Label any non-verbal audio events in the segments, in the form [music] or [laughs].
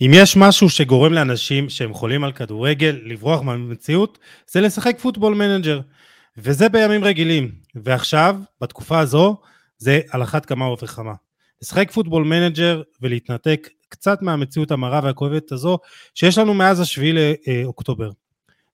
אם יש משהו שגורם לאנשים שהם חולים על כדורגל לברוח מהמציאות, זה לשחק פוטבול מנג'ר. וזה בימים רגילים. ועכשיו, בתקופה הזו, זה על אחת כמה וכמה. לשחק פוטבול מנג'ר ולהתנתק קצת מהמציאות המרה והכואבת הזו שיש לנו מאז השביעי לאוקטובר.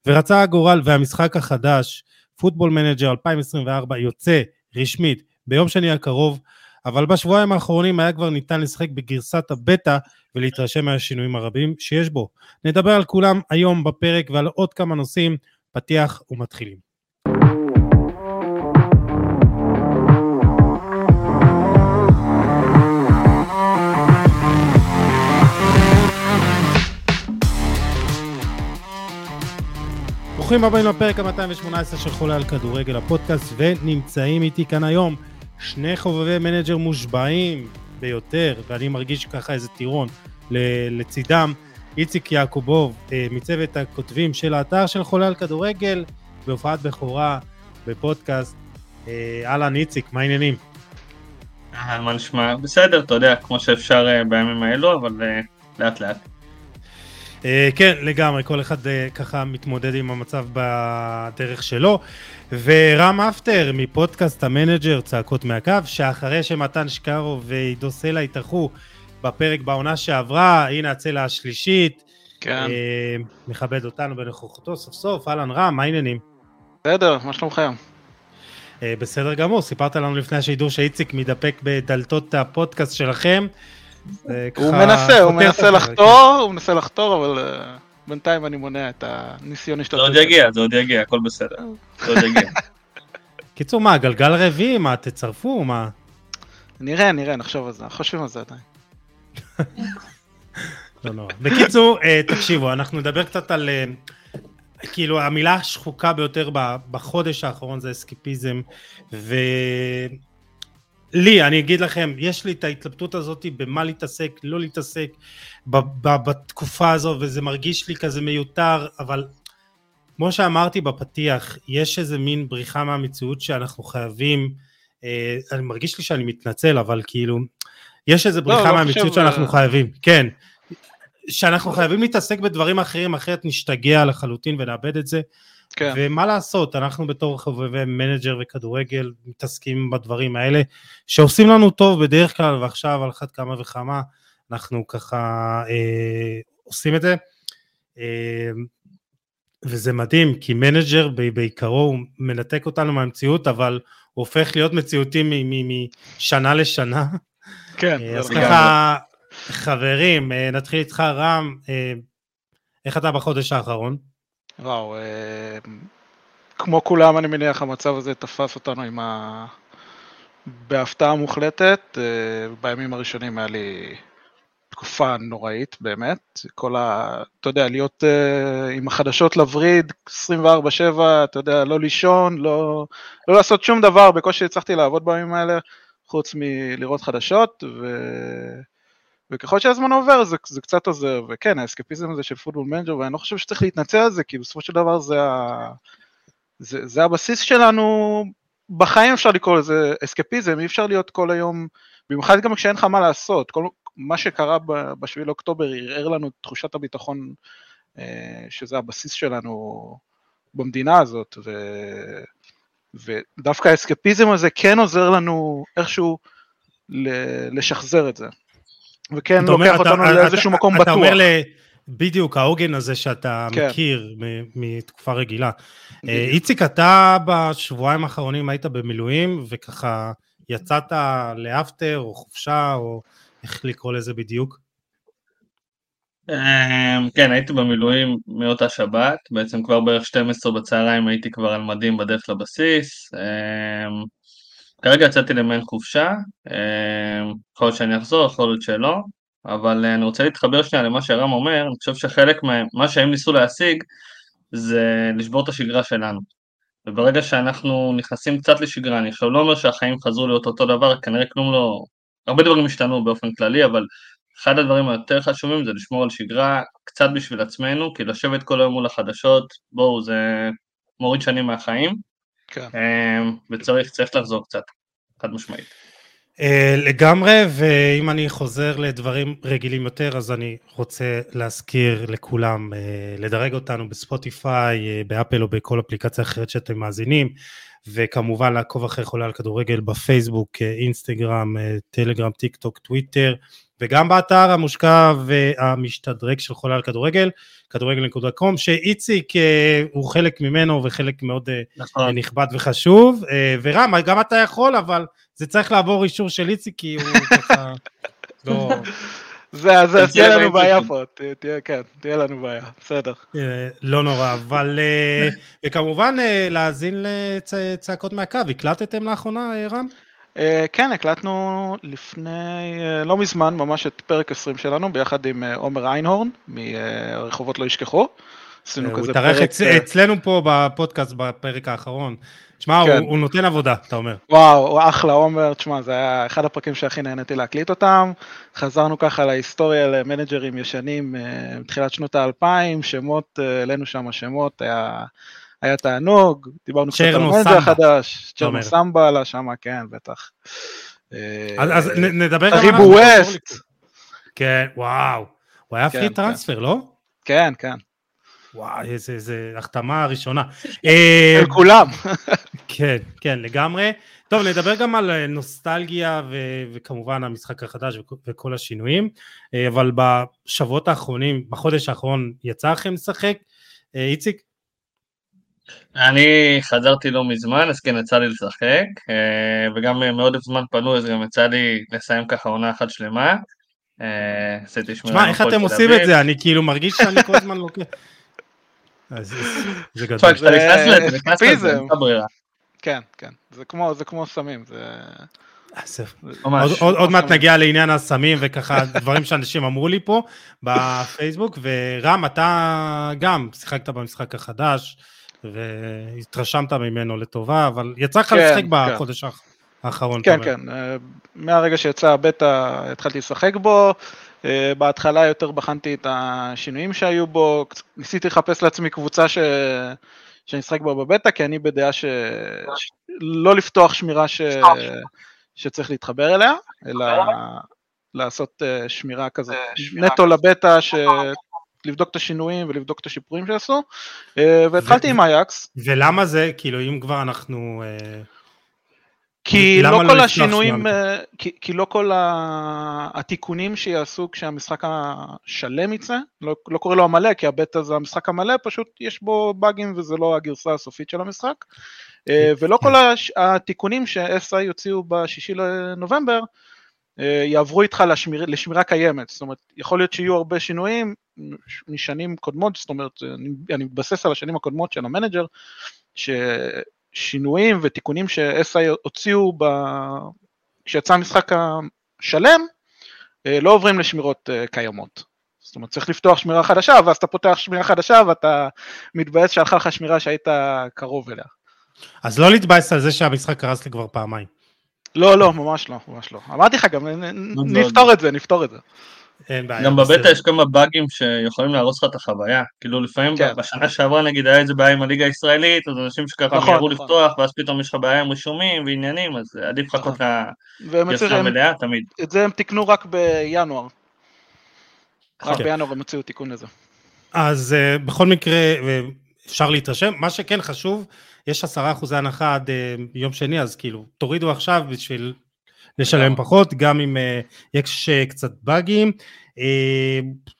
ורצה הגורל והמשחק החדש, פוטבול מנג'ר 2024, יוצא רשמית ביום שני הקרוב, אבל בשבועיים האחרונים היה כבר ניתן לשחק בגרסת הבטא ולהתרשם מהשינויים הרבים שיש בו. נדבר על כולם היום בפרק ועל עוד כמה נושאים, פתיח ומתחילים. ברוכים הבאים לפרק ה-218 של חולה על כדורגל הפודקאסט, ונמצאים איתי כאן היום שני חובבי מנג'ר מושבעים ביותר, ואני מרגיש ככה איזה טירון לצידם, איציק יעקובוב אה, מצוות הכותבים של האתר של חולה על כדורגל, בהופעת בכורה בפודקאסט. אה, אהלן איציק, מה העניינים? אה, מה נשמע? בסדר, אתה יודע, כמו שאפשר בימים האלו, אבל לאט לאט. אה, כן, לגמרי, כל אחד אה, ככה מתמודד עם המצב בדרך שלו. ורם אפטר מפודקאסט המנג'ר צעקות מהקו, שאחרי שמתן שקארו ועידו סלע התארחו בפרק בעונה שעברה, הנה הצלע השלישית. כן. אה, מכבד אותנו בנוכחותו סוף סוף, אהלן רם, מה העניינים? בסדר, מה שלומכם? בסדר גמור, סיפרת לנו לפני השידור שאיציק מתדפק בדלתות הפודקאסט שלכם. הוא מנסה, הוא מנסה לחתור, הוא מנסה לחתור, אבל אה, בינתיים אני מונע את הניסיון השתתפות. זה עוד יגיע, זה עוד יגיע, הכל בסדר. זה עוד יגיע. [laughs] קיצור, מה, גלגל רביעי? מה, תצרפו? מה? נראה, נראה, נחשוב על זה, חושבים על זה עדיין. [laughs] לא נורא. בקיצור, אה, תקשיבו, אנחנו נדבר קצת על... אה, כאילו, המילה השחוקה ביותר בחודש האחרון זה אסקיפיזם, ו... לי, אני אגיד לכם, יש לי את ההתלבטות הזאת במה להתעסק, לא להתעסק בתקופה הזו, וזה מרגיש לי כזה מיותר, אבל כמו שאמרתי בפתיח, יש איזה מין בריחה מהמציאות שאנחנו חייבים, אה, אני מרגיש לי שאני מתנצל, אבל כאילו, יש איזה לא, בריחה לא, מהמציאות לא שאנחנו ש... חייבים, כן, שאנחנו חייבים להתעסק בדברים אחרים, אחרת נשתגע לחלוטין ונאבד את זה. כן. ומה לעשות, אנחנו בתור חובבי מנג'ר וכדורגל מתעסקים בדברים האלה, שעושים לנו טוב בדרך כלל, ועכשיו על אחת כמה וכמה אנחנו ככה אה, עושים את זה. אה, וזה מדהים, כי מנג'ר בעיקרו הוא מנתק אותנו מהמציאות, אבל הוא הופך להיות מציאותי משנה לשנה. כן. אה, אז ככה, חברים, אה, נתחיל איתך רם, אה, איך אתה בחודש האחרון? וואו, אה, כמו כולם אני מניח המצב הזה תפס אותנו עם ה... בהפתעה מוחלטת, אה, בימים הראשונים היה לי תקופה נוראית באמת, כל ה... אתה יודע, להיות אה, עם החדשות לווריד 24/7, אתה יודע, לא לישון, לא, לא לעשות שום דבר, בקושי הצלחתי לעבוד בימים האלה, חוץ מלראות חדשות, ו... וככל שהזמן עובר זה, זה קצת עוזר, וכן, האסקפיזם הזה של פוטבול מנג'ר, ואני לא חושב שצריך להתנצל על זה, כי בסופו של דבר זה, ה... זה, זה הבסיס שלנו, בחיים אפשר לקרוא לזה אסקפיזם, אי אפשר להיות כל היום, במיוחד גם כשאין לך מה לעשות, כל, מה שקרה ב-7 לאוקטובר ערער לנו את תחושת הביטחון, אה, שזה הבסיס שלנו במדינה הזאת, ו... ודווקא האסקפיזם הזה כן עוזר לנו איכשהו לשחזר את זה. וכן לוקח אתה, אותנו אתה, לאיזשהו אתה, מקום אתה בטוח. אתה אומר ל... בדיוק העוגן הזה שאתה כן. מכיר מתקופה רגילה. אה, איציק, אתה בשבועיים האחרונים היית במילואים, וככה יצאת לאפטר או חופשה, או איך לקרוא לזה בדיוק? אמ, כן, הייתי במילואים מאותה שבת, בעצם כבר בערך 12 בצהריים הייתי כבר על מדים בדרך לבסיס. כרגע יצאתי למעין חופשה, אה, יכול להיות שאני אחזור, יכול להיות שלא, אבל אה, אני רוצה להתחבר שנייה למה שרם אומר, אני חושב שחלק ממה שהם ניסו להשיג זה לשבור את השגרה שלנו. וברגע שאנחנו נכנסים קצת לשגרה, אני עכשיו לא אומר שהחיים חזרו להיות אותו דבר, כנראה כלום לא... הרבה דברים השתנו באופן כללי, אבל אחד הדברים היותר חשובים זה לשמור על שגרה קצת בשביל עצמנו, כי לשבת כל היום מול החדשות, בואו, זה מוריד שנים מהחיים. כן. אמ, וצריך לחזור קצת, חד משמעית. אה, לגמרי, ואם אני חוזר לדברים רגילים יותר, אז אני רוצה להזכיר לכולם לדרג אותנו בספוטיפיי, באפל או בכל אפליקציה אחרת שאתם מאזינים, וכמובן לעקוב אחרי חולה על כדורגל בפייסבוק, אינסטגרם, טלגרם, טיק טוק, טוויטר. וגם באתר המושקע והמשתדרג של חולה על כדורגל, כדורגל.com, שאיציק אה, הוא חלק ממנו וחלק מאוד אה, נכון. נכבד וחשוב, אה, ורם, גם אתה יכול, אבל זה צריך לעבור אישור של איציק, כי הוא [laughs] ככה לא... זה, זה, תהיה לנו בעיה פה, תהיה, כן, תהיה לנו בעיה, בסדר. לא נורא, אבל, [laughs] וכמובן להאזין לצעקות מהקו, הקלטתם לאחרונה, רם? Uh, כן, הקלטנו לפני, uh, לא מזמן, ממש את פרק 20 שלנו, ביחד עם uh, עומר איינהורן, מרחובות לא ישכחו. עשינו כזה פרק... הוא התארח אצ... אצלנו פה בפודקאסט בפרק האחרון. תשמע, כן. הוא, הוא נותן עבודה, אתה אומר. וואו, הוא אחלה חומר, תשמע, זה היה אחד הפרקים שהכי נהניתי להקליט אותם. חזרנו ככה להיסטוריה למנג'רים ישנים מתחילת שנות האלפיים, שמות, העלינו שם שמות, היה... היה תענוג, דיברנו קצת על המנג'ר החדש, צ'רנו סמבה עלה שם, כן, בטח. אז אה, נדבר גם על... טריבו ווסט. כן, וואו. הוא היה free כן, transfer, כן. לא? כן, כן. וואי, איזה החתמה ראשונה. של כולם. כן, כן, לגמרי. טוב, נדבר גם על אה, נוסטלגיה וכמובן המשחק החדש וכל השינויים, אה, אבל בשבועות האחרונים, בחודש האחרון, יצא לכם לשחק? איציק? אני חזרתי לא מזמן, אז כן יצא לי לשחק, אה, וגם מאוד זמן פנו, אז גם יצא לי לסיים ככה עונה אחת שלמה. אה, עשיתי שמונה שמע, איך אתם עושים את זה? אני כאילו מרגיש שאני כל הזמן לוקח... זה גדול. כשאתה נכנס לזה, נכנס לזה, אין ברירה. כן, כן, זה כמו סמים, זה... אה, עוד מעט נגיע לעניין הסמים וככה דברים שאנשים אמרו לי פה בפייסבוק, ורם, אתה גם שיחקת במשחק החדש. והתרשמת ממנו לטובה, אבל יצא לך כן, לשחק כן. בחודש האחרון. כן, כן, אה, מהרגע שיצא הבטא התחלתי לשחק בו, אה, בהתחלה יותר בחנתי את השינויים שהיו בו, ניסיתי לחפש לעצמי קבוצה ש... שאני אשחק בה בבטא, כי אני בדעה שלא לפתוח שמירה ש... שצריך להתחבר אליה, אלא לעשות אה, שמירה כזאת נטו לבטא, ש... לבדוק את השינויים ולבדוק את השיפורים שעשו, אה, והתחלתי עם אייקס. ולמה זה, כאילו אם כבר אנחנו... אה, כי לא, לא כל השינויים, אה, כי, כי לא כל התיקונים שיעשו כשהמשחק השלם יצא, לא, לא קורא לו המלא, כי הבטא זה המשחק המלא, פשוט יש בו באגים וזה לא הגרסה הסופית של המשחק. ולא כל התיקונים ש-SI יוציאו בשישי לנובמבר, יעברו איתך לשמיר, לשמירה קיימת, זאת אומרת, יכול להיות שיהיו הרבה שינויים, משנים קודמות, זאת אומרת, אני, אני מתבסס על השנים הקודמות של המנג'ר, ששינויים ותיקונים ש-SI הוציאו ב... כשיצא המשחק השלם, אה, לא עוברים לשמירות אה, קיימות. זאת אומרת, צריך לפתוח שמירה חדשה, ואז אתה פותח שמירה חדשה ואתה מתבאס שהלכה לך שמירה שהיית קרוב אליה. אז לא להתבאס על זה שהמשחק קרס לי כבר פעמיים. לא, לא, ממש לא, ממש לא. אמרתי לך גם, נפתור את זה, נפתור את זה. אין בעיה. גם בבטא יש כמה באגים שיכולים להרוס לך את החוויה. כאילו לפעמים כן. בשנה שעברה נגיד היה איזה בעיה עם הליגה הישראלית, אז אנשים שככה נכון, מיהרו נכון. לפתוח, ואז פתאום יש לך בעיה עם רישומים ועניינים, אז עדיף לחכות נכון. לגרסה המלאה תמיד. את זה הם תיקנו רק בינואר. רק כן. בינואר הם הוציאו תיקון לזה. אז uh, בכל מקרה, אפשר להתרשם. מה שכן חשוב, יש עשרה אחוזי הנחה עד uh, יום שני, אז כאילו, תורידו עכשיו בשביל לשלם פחות, גם אם uh, יש uh, קצת באגים.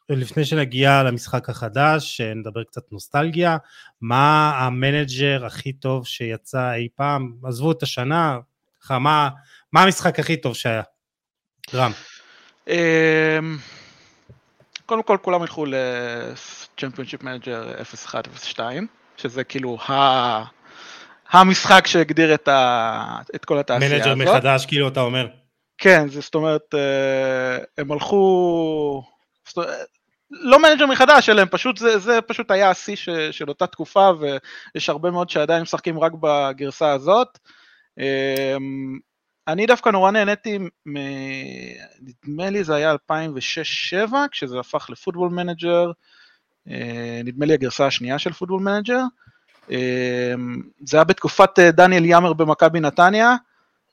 לפני שנגיע למשחק החדש, נדבר קצת נוסטלגיה, מה המנג'ר הכי טוב שיצא אי פעם? עזבו את השנה, מה, מה המשחק הכי טוב שהיה? רם. אמ, קודם כל כולם ילכו ל-Championship Manager 01-02, שזה כאילו ה... המשחק שהגדיר את, ה... את כל התעשייה הזאת. מנג'ר מחדש, כאילו אתה אומר. כן, זה, זאת אומרת, אה, הם הלכו, זאת, לא מנג'ר מחדש, אלא הם פשוט, זה, זה פשוט היה השיא של אותה תקופה, ויש הרבה מאוד שעדיין משחקים רק בגרסה הזאת. אמ, אני דווקא נורא נהניתי, מ... נדמה לי זה היה 2006-2007, כשזה הפך לפוטבול מנג'ר, אה, נדמה לי הגרסה השנייה של פוטבול מנג'ר. אמ, זה היה בתקופת אה, דניאל יammer במכבי נתניה,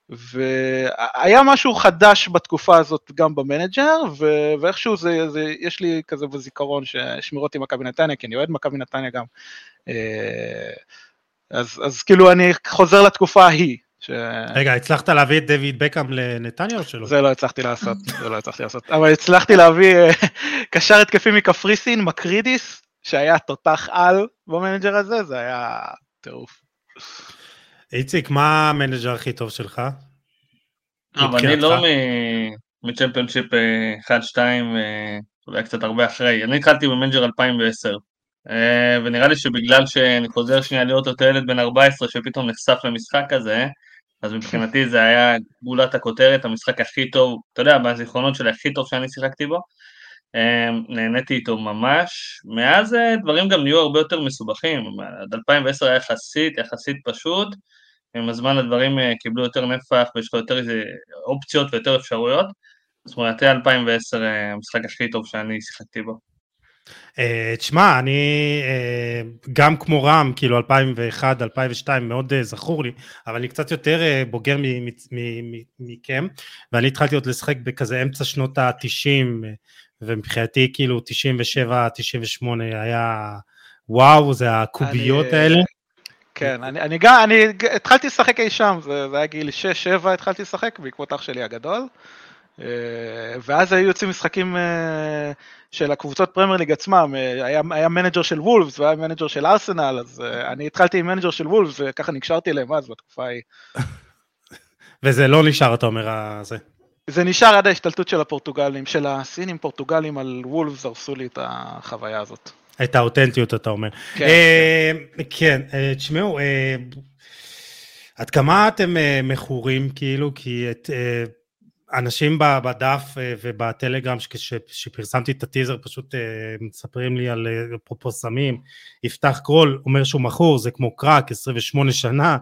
והיה משהו חדש בתקופה הזאת גם במנג'ר, ו- ואיכשהו זה, זה, יש לי כזה בזיכרון ששמירות עם מכבי נתניה, כי אני אוהד מכבי נתניה גם. אה, אז, אז כאילו אני חוזר לתקופה ההיא. ש... רגע, הצלחת להביא את דויד בקאם לנתניה או שלא? זה לא הצלחתי לעשות, זה לא הצלחתי לעשות. אבל הצלחתי להביא אה, [laughs] קשר התקפי מקפריסין, מקרידיס, שהיה תותח על במנג'ר הזה, זה היה טירוף. איציק, מה המנג'ר הכי טוב שלך? אבל אני לא מצ'מפיונשיפ 1-2, אולי קצת הרבה אחרי. אני התחלתי במנג'ר 2010, אה, ונראה לי שבגלל שאני חוזר שנייה להיות אותו ילד בן 14 שפתאום נחשף למשחק הזה, אז מבחינתי זה היה גולת הכותרת, המשחק הכי טוב, אתה יודע, בזיכרונות שלי הכי טוב שאני שיחקתי בו. אה, נהניתי איתו ממש. מאז אה, דברים גם נהיו הרבה יותר מסובכים. עד 2010 היה יחסית, יחסית פשוט. עם הזמן הדברים קיבלו יותר נפח ויש לך יותר אופציות ויותר אפשרויות. זאת אומרת, 2010 המשחק הכי טוב שאני שיחקתי בו. אה, תשמע, אני אה, גם כמו רם, כאילו 2001, 2002, מאוד אה, זכור לי, אבל אני קצת יותר בוגר מכם, ואני התחלתי עוד לשחק בכזה אמצע שנות ה-90, ומבחינתי כאילו 97, 98 היה וואו, זה הקוביות אני, האלה. כן, אני, אני גם, אני התחלתי לשחק אי שם, זה, זה היה גיל 6-7 התחלתי לשחק בעקבות אח שלי הגדול. ואז היו יוצאים משחקים של הקבוצות פרמייר ליג עצמם, אה, היה, היה מנג'ר של וולפס והיה מנג'ר של ארסנל, אז אני התחלתי עם מנג'ר של וולפס וככה נקשרתי אליהם אז בתקופה ההיא. [laughs] וזה לא נשאר, אתה אומר, זה. זה נשאר עד ההשתלטות של הפורטוגלים, של הסינים פורטוגלים על וולפס, הרסו לי את החוויה הזאת. את האותנטיות, אתה אומר. כן, אה, כן, כן תשמעו, עד כמה אתם מכורים, כאילו, כי את... אנשים בדף אה, ובטלגרם שפרסמתי את הטיזר פשוט אה, מספרים לי על אה, אפרופו סמים, יפתח קרול אומר שהוא מכור זה כמו קרק 28 שנה,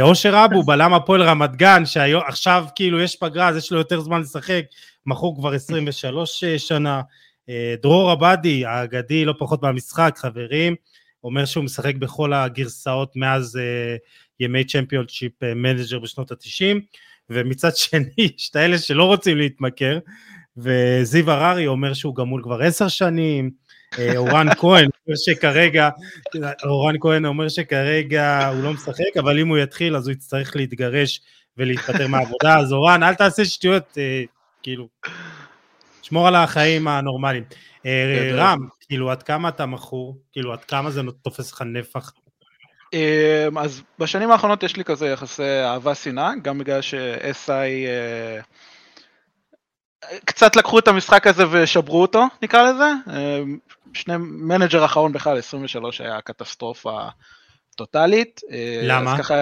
אושר אבו [laughs] בלם הפועל רמת גן שעכשיו כאילו יש פגרה אז יש לו יותר זמן לשחק, מכור כבר 23 שנה, דרור עבדי האגדי לא פחות מהמשחק חברים, אומר שהוא משחק בכל הגרסאות מאז ימי צ'מפיונשיפ מנג'ר בשנות התשעים ומצד [laughs] שני יש את האלה שלא רוצים להתמכר, וזיו הררי אומר שהוא גמול כבר עשר שנים, אה, אורן [laughs] כהן אומר שכרגע, אורן כהן אומר שכרגע הוא לא משחק, אבל אם הוא יתחיל אז הוא יצטרך להתגרש ולהתפטר מהעבודה, אז אורן אל תעשה שטויות, אה, כאילו, שמור על החיים הנורמליים. אה, רם, כאילו עד כמה אתה מכור, כאילו עד כמה זה תופס לך נפח אז בשנים האחרונות יש לי כזה יחסי אהבה-שנאה, גם בגלל ש-SI אה, קצת לקחו את המשחק הזה ושברו אותו, נקרא לזה. אמ, שני מנג'ר האחרונים בכלל, 23 היה קטסטרופה טוטאלית. אה, למה? ככה,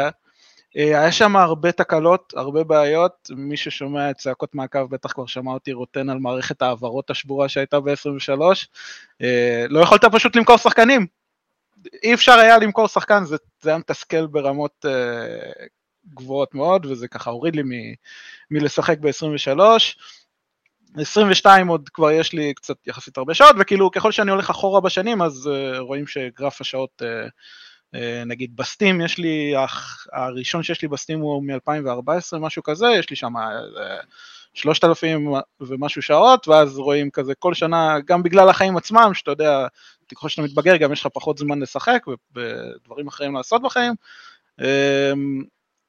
אה, היה שם הרבה תקלות, הרבה בעיות, מי ששומע את צעקות מהקו בטח כבר שמע אותי רוטן על מערכת ההעברות השבורה שהייתה ב-23. לא יכולת פשוט למכור שחקנים, אי אפשר היה למכור שחקן, זה, זה היה מתסכל ברמות uh, גבוהות מאוד, וזה ככה הוריד לי מ, מלשחק ב-23. 22 עוד כבר יש לי קצת יחסית הרבה שעות, וכאילו ככל שאני הולך אחורה בשנים, אז uh, רואים שגרף השעות, uh, uh, נגיד בסטים, יש לי, הראשון שיש לי בסטים הוא מ-2014, משהו כזה, יש לי שם... שלושת אלפים ומשהו שעות, ואז רואים כזה כל שנה, גם בגלל החיים עצמם, שאתה יודע, ככל שאתה מתבגר גם יש לך פחות זמן לשחק ודברים אחרים לעשות בחיים. אמ,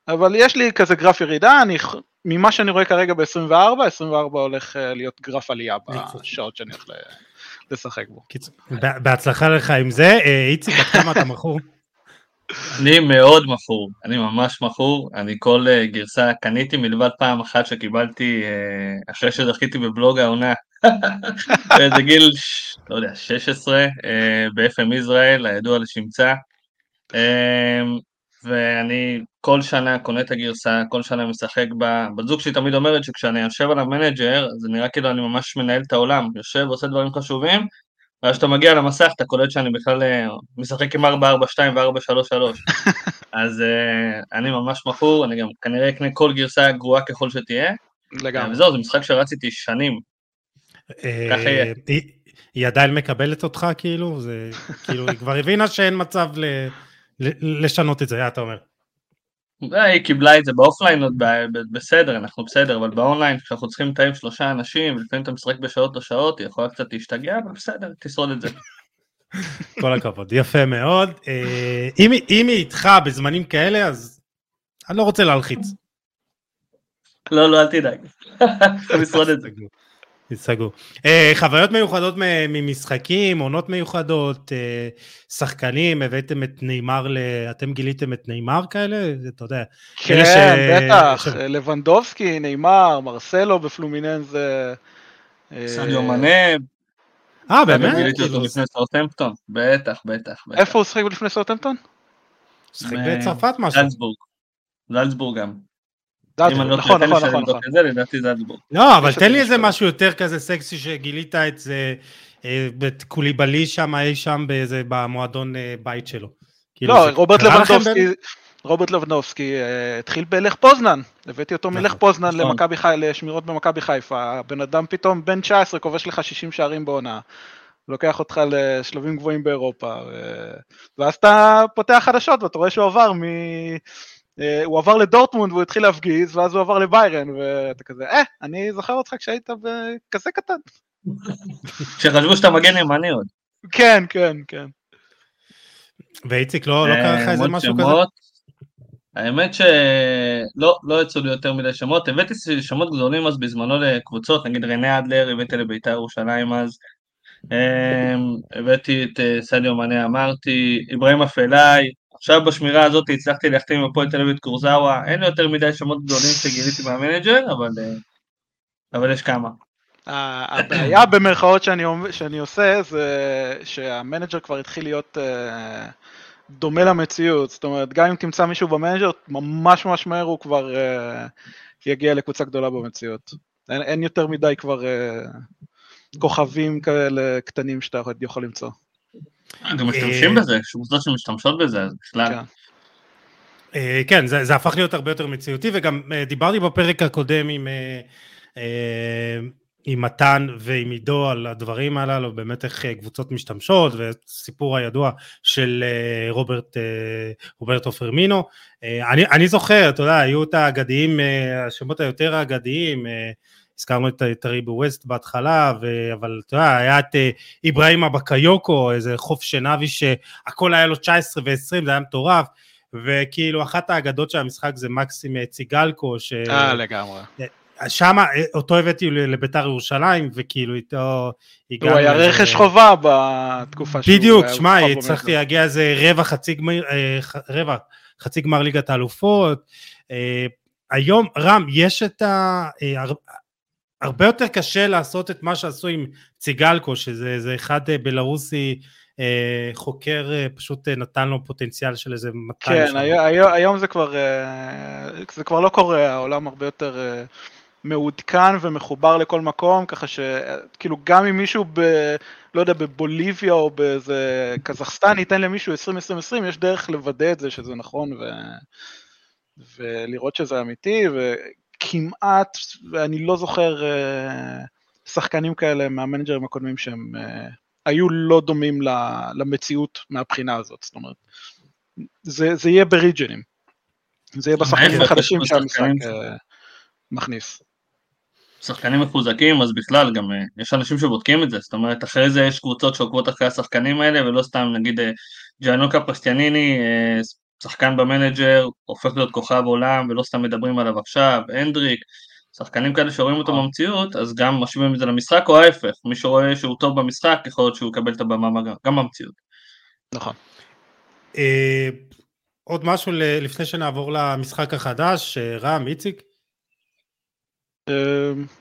אבל יש לי כזה גרף ירידה, אני, ממה שאני רואה כרגע ב-24, 24 הולך אה, להיות גרף עלייה בשעות שאני הולך לשחק בו. בהצלחה לך עם זה, אה, איציק, עד כמה אתה מכור? אני מאוד מכור, אני ממש מכור, אני כל uh, גרסה קניתי מלבד פעם אחת שקיבלתי uh, אחרי שזכיתי בבלוג העונה. [laughs] באיזה גיל, לא יודע, 16, uh, ב-FM ישראל, הידוע לשמצה, uh, ואני כל שנה קונה את הגרסה, כל שנה משחק בה, בת זוג שלי תמיד אומרת שכשאני יושב על המנג'ר, זה נראה כאילו אני ממש מנהל את העולם, יושב ועושה דברים חשובים, ואז כשאתה מגיע למסך אתה קולט שאני בכלל אה, משחק עם 4-4-2 ו-4-3-3. [laughs] אז uh, אני ממש מכור, אני גם כנראה אקנה כל גרסה גרועה ככל שתהיה. לגמרי. וזהו, זה משחק שרציתי שנים. אה, ככה יהיה. היא עדיין מקבלת אותך כאילו? זה כאילו, היא כבר הבינה שאין מצב לשנות את זה, אתה אומר. היא קיבלה את זה באופליין עוד בסדר, אנחנו בסדר, אבל באונליין כשאנחנו צריכים לתאם שלושה אנשים, ולפעמים אתה משחק בשעות לא שעות, היא יכולה קצת להשתגע, אבל בסדר, תשרוד את זה. [laughs] כל הכבוד, יפה מאוד. אה, אם, אם היא איתך בזמנים כאלה, אז אני לא רוצה להלחיץ. לא, לא, אל תדאג. [laughs] אתה משרוד את זה. סגור. אה, חוויות מיוחדות ממשחקים, עונות מיוחדות, אה, שחקנים, הבאתם את נאמר, אתם גיליתם את נאמר כאלה? אתה יודע. כן, ש... בטח, ש... לבנדובסקי, נאמר, מרסלו בפלומיננז. סניו מנה. אה, באמת? גיליתי אותו לפני סאוטהמפטון, בטח, בטח. איפה הוא שחק לפני סאוטהמפטון? שחק בצרפת משהו. זלצבורג. זלצבורג גם. נכון, נכון, נכון. לדעתי זלצבורג. לא, אבל תן לי איזה משהו יותר כזה סקסי שגילית את זה אה, בקוליבלי שם, אי שם במועדון אה, בית שלו. כאילו, לא, רוברט לבנדובסקי, רוברט לבנובסקי אה, התחיל בלך פוזנן, הבאתי אותו מלך נכון, פוזנן נכון. למכבי חיפה, לשמירות במכבי חיפה, הבן אדם פתאום בן 19 כובש לך 60 שערים בעונה, לוקח אותך לשלבים גבוהים באירופה, ואז אתה פותח חדשות ואתה רואה שהוא עבר מ... הוא עבר לדורטמונד והוא התחיל להפגיז, ואז הוא עבר לביירן, ואתה כזה, אה, אני זוכר אותך כשהיית כזה קטן. כשחשבו שאתה מגן ימני עוד. כן, כן, כן. ואיציק, לא, לא קרה לך איזה משהו כזה? האמת שלא לא יצאו לי יותר מדי שמות, הבאתי שמות גדולים אז בזמנו לקבוצות, נגיד רנה אדלר, הבאתי לבית"ר ירושלים אז, אמ, הבאתי את אה, סדיו מנה אמרתי, אברהים אפלאי, עכשיו בשמירה הזאת הצלחתי להחתים עם הפועל תל אביב את קורזאווה, אין לי יותר מדי שמות גדולים שגיליתי מהמנג'ר, אבל, אה, אבל יש כמה. הבעיה [coughs] במרכאות שאני, שאני עושה זה שהמנג'ר כבר התחיל להיות uh, דומה למציאות, זאת אומרת גם אם תמצא מישהו במנג'ר ממש ממש מהר הוא כבר uh, יגיע לקבוצה גדולה במציאות. אין, אין יותר מדי כבר uh, כוכבים כאלה קטנים שאתה יכול למצוא. גם משתמשים בזה, קבוצות שמשתמשות בזה, אז בכלל. כן, כן זה, זה הפך להיות הרבה יותר מציאותי, וגם דיברתי בפרק הקודם עם... עם מתן ועם עידו על הדברים הללו, באמת איך אה, קבוצות משתמשות, וסיפור הידוע של אה, רוברט, אה, רוברטו פרמינו. אני, אני זוכר, אתה יודע, היו את האגדיים, השמות היותר האגדיים, הזכרנו את טריבו ווסט בהתחלה, ו... אבל אתה יודע, היה את איברהימה בקיוקו, איזה חוף שנאבי שהכל היה לו 19 ו-20, זה היה מטורף. וכאילו אחת האגדות של המשחק זה מקסים ציגלקו, ש... אה, לגמרי. שם אותו הבאתי לביתר ירושלים וכאילו איתו הגענו... הוא היה רכש חובה בתקופה שהוא... בדיוק, שמע, הצלחתי להגיע איזה רבע חצי גמר, אה, רבע חצי גמר ליגת האלופות. אה, היום, רם, יש את ה... אה, הרבה יותר קשה לעשות את מה שעשו עם ציגלקו, שזה אחד בלרוסי חוקר פשוט נתן לו פוטנציאל של איזה 200 כן, היום, היום זה כבר, זה כבר לא קורה, העולם הרבה יותר מעודכן ומחובר לכל מקום, ככה שכאילו גם אם מישהו ב... לא יודע, בבוליביה או באיזה קזחסטן ייתן למישהו 2020, יש דרך לוודא את זה שזה נכון ו... ולראות שזה אמיתי, וכמעט, ואני לא זוכר אה, שחקנים כאלה מהמנג'רים הקודמים שהם אה, היו לא דומים למציאות מהבחינה הזאת, זאת אומרת, זה, זה יהיה בריג'נים, זה יהיה בשחקנים החדשים שהמשחק אה, מכניס. שחקנים מחוזקים, אז בכלל גם יש אנשים שבודקים את זה, זאת אומרת אחרי זה יש קבוצות שעוקבות אחרי השחקנים האלה ולא סתם נגיד ג'אנוקה פסטיאניני, אה, שחקן במנג'ר, הופך להיות כוכב עולם ולא סתם מדברים עליו עכשיו, הנדריק, שחקנים כאלה שרואים אותו במציאות, אז גם משווים את זה למשחק או ההפך, מי שרואה שהוא טוב במשחק יכול להיות שהוא יקבל את הבמה גם במציאות. נכון. עוד משהו לפני שנעבור למשחק החדש, רם, איציק?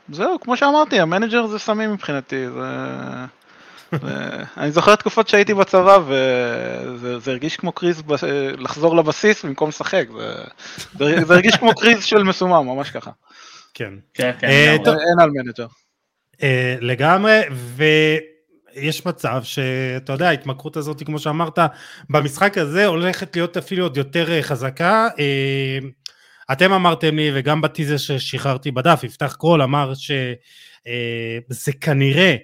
זהו, כמו שאמרתי, המנג'ר זה סמים מבחינתי, זה... אני זוכר תקופות שהייתי בצבא וזה הרגיש כמו קריז לחזור לבסיס במקום לשחק, זה הרגיש כמו קריז של מסומם, ממש ככה. כן. כן, כן. אה, אין על מנג'ר. אה, לגמרי, ויש מצב שאתה יודע, ההתמכרות הזאת, כמו שאמרת, במשחק הזה הולכת להיות אפילו עוד יותר אה, חזקה. אתם אמרתם לי, וגם בטיזר ששחררתי בדף, יפתח קרול אמר שזה אה, כנראה אה,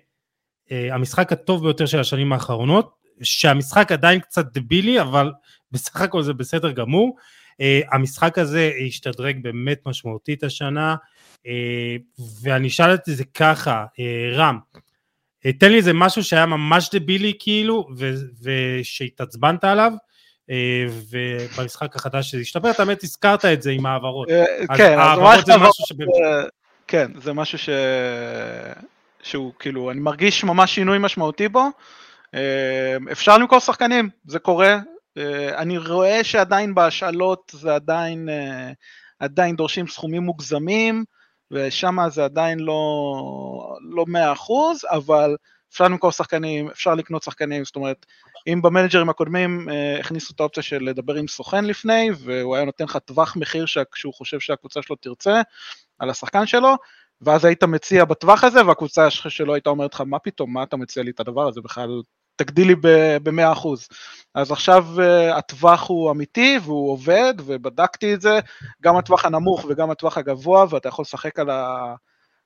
המשחק הטוב ביותר של השנים האחרונות, שהמשחק עדיין קצת דבילי, אבל בסך הכל זה בסדר גמור. המשחק הזה השתדרג באמת משמעותית השנה, ואני אשאל את זה ככה, רם, תן לי איזה משהו שהיה ממש דבילי כאילו, ושהתעצבנת עליו, ובמשחק החדש שזה השתפר, אתה באמת הזכרת את זה עם העברות. כן, העברות זה משהו שבאמת... כן, זה משהו ש... שהוא כאילו, אני מרגיש ממש שינוי משמעותי בו. אה, אפשר למכור שחקנים, זה קורה. אה, אני רואה שעדיין בהשאלות זה עדיין, אה, עדיין דורשים סכומים מוגזמים, ושם זה עדיין לא, לא 100%, אבל אפשר למכור שחקנים, אפשר לקנות שחקנים, זאת אומרת, אם במנג'רים הקודמים הכניסו את האופציה של לדבר עם סוכן לפני, והוא היה נותן לך טווח מחיר שהוא חושב שהקבוצה שלו תרצה על השחקן שלו, ואז היית מציע בטווח הזה, והקבוצה שלו הייתה אומרת לך, מה פתאום, מה אתה מציע לי את הדבר הזה בכלל, תגדיל לי ב-100%. אז עכשיו uh, הטווח הוא אמיתי והוא עובד, ובדקתי את זה, גם הטווח הנמוך וגם הטווח הגבוה, ואתה יכול לשחק על, ה,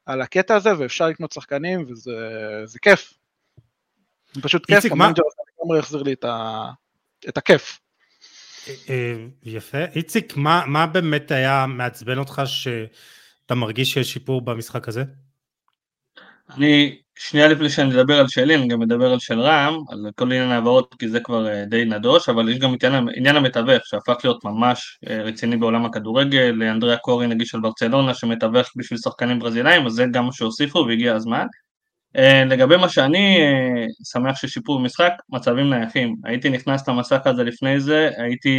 על הקטע הזה, ואפשר לקנות שחקנים, וזה כיף. פשוט כיף, המנג'ר לגמרי החזיר לי את, ה, את הכיף. אה, אה, יפה. איציק, מה, מה באמת היה מעצבן אותך ש... אתה מרגיש שיש שיפור במשחק הזה? אני, שנייה לפני שאני אדבר על שלי, אני גם אדבר על של רם, על כל עניין העברות, כי זה כבר אה, די נדוש, אבל יש גם עניין, עניין המתווך, שהפך להיות ממש אה, רציני בעולם הכדורגל, אנדריה קורי נגיד של ברצלונה, שמתווך בשביל שחקנים ברזילאים, אז זה גם מה שהוסיפו והגיע הזמן. אה, לגבי מה שאני שמח ששיפור במשחק, מצבים נייחים. הייתי נכנס למסך הזה לפני זה, הייתי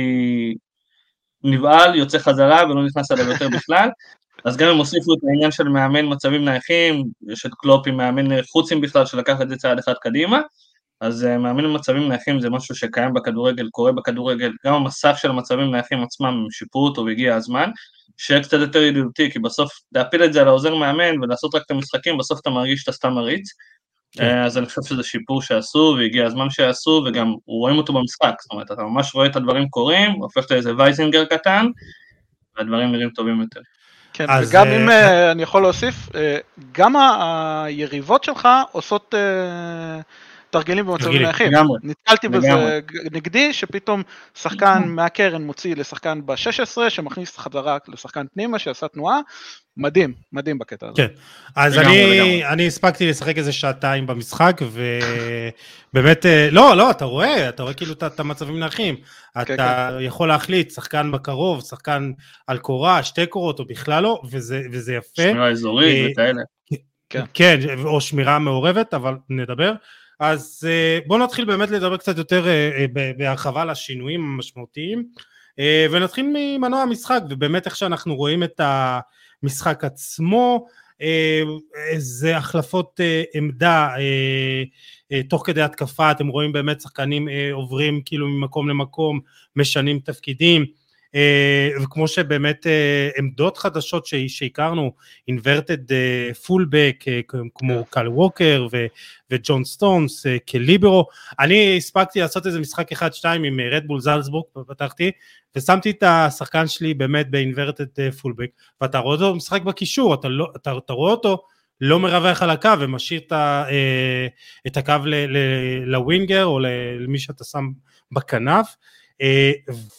נבהל, יוצא חזרה ולא נכנס אליו יותר [laughs] בכלל. אז גם הם הוסיפו את העניין של מאמן מצבים נייחים, יש את קלופ עם מאמן חוצים בכלל שלקח את זה צעד אחד קדימה, אז uh, מאמן מצבים נייחים זה משהו שקיים בכדורגל, קורה בכדורגל, גם המסך של המצבים נייחים עצמם, הם שיפרו אותו והגיע הזמן, שיהיה קצת יותר ידידותי, כי בסוף להפיל את זה על העוזר מאמן ולעשות רק את המשחקים, בסוף אתה מרגיש שאתה סתם מריץ. כן. אה, אז אני חושב שזה שיפור שעשו, והגיע הזמן שעשו, וגם רואים אותו במשחק, זאת אומרת, אתה ממש רואה את הדברים קורים, הופך לאיזה וייזינגר קטן, והדברים נראים טובים יותר. כן, אז, וגם אם uh, אני יכול להוסיף, uh, גם היריבות שלך עושות uh, תרגילים במצבים נייחים. נתקלתי בזה נגדי, שפתאום שחקן מהקרן מוציא לשחקן ב-16, שמכניס חזרה לשחקן פנימה, שעשה תנועה, מדהים, מדהים בקטע הזה. כן, אז אני, אני הספקתי לשחק איזה שעתיים במשחק, ובאמת, [laughs] אה, לא, לא, אתה רואה, אתה רואה כאילו את המצבים נייחים. כן, אתה כן. יכול להחליט, שחקן בקרוב, שחקן על קורה, שתי קורות, או בכלל לא, וזה, וזה יפה. שמירה אזורית אה, וכאלה. כן. כן, או שמירה מעורבת, אבל נדבר. אז אה, בואו נתחיל באמת לדבר קצת יותר אה, אה, בהרחבה על השינויים המשמעותיים ונתחיל ממנוע המשחק ובאמת איך שאנחנו רואים את המשחק עצמו זה החלפות עמדה תוך כדי התקפה אתם רואים באמת שחקנים עוברים כאילו ממקום למקום משנים תפקידים וכמו שבאמת אה, עמדות חדשות שהכרנו, inverted פולבק אה, כמו קל ווקר וג'ון סטונס כליברו, אני הספקתי לעשות איזה משחק אחד שתיים עם רדבול זלצבורג, פתחתי, ושמתי את השחקן שלי באמת ב-inverted פולבק, ואתה רואה אותו משחק בקישור, אתה, לא, אתה, אתה רואה אותו לא מרווח על הקו ומשאיר את, את הקו לווינגר או למי שאתה שם בכנף, אה,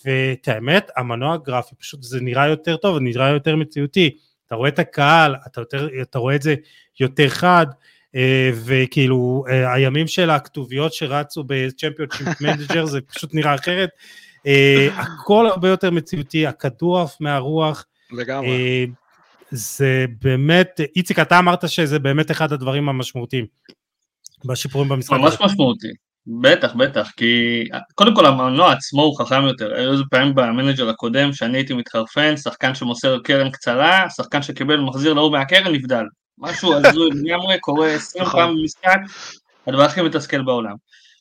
ואת האמת, המנוע הגרפי פשוט זה נראה יותר טוב, זה נראה יותר מציאותי. אתה רואה את הקהל, אתה, יותר, אתה רואה את זה יותר חד, אה, וכאילו אה, הימים של הכתוביות שרצו בצ'מפיונשיפ מנג'ר [laughs] זה פשוט נראה אחרת. הכל הרבה יותר מציאותי, הכדור עף מהרוח. לגמרי. זה באמת, איציק אתה אמרת שזה באמת אחד הדברים המשמעותיים בשיפורים במשחק. ממש משמעותי. בטח, בטח, כי קודם כל המנוע עצמו הוא חכם יותר, היו איזה פעמים במנג'ר הקודם שאני הייתי מתחרפן, שחקן שמוסר קרן קצרה, שחקן שקיבל מחזיר לאור מהקרן נבדל, משהו הזוי [laughs] לגמרי קורה עשרים נכון. פעם במשחק, הדבר הכי מתסכל בעולם.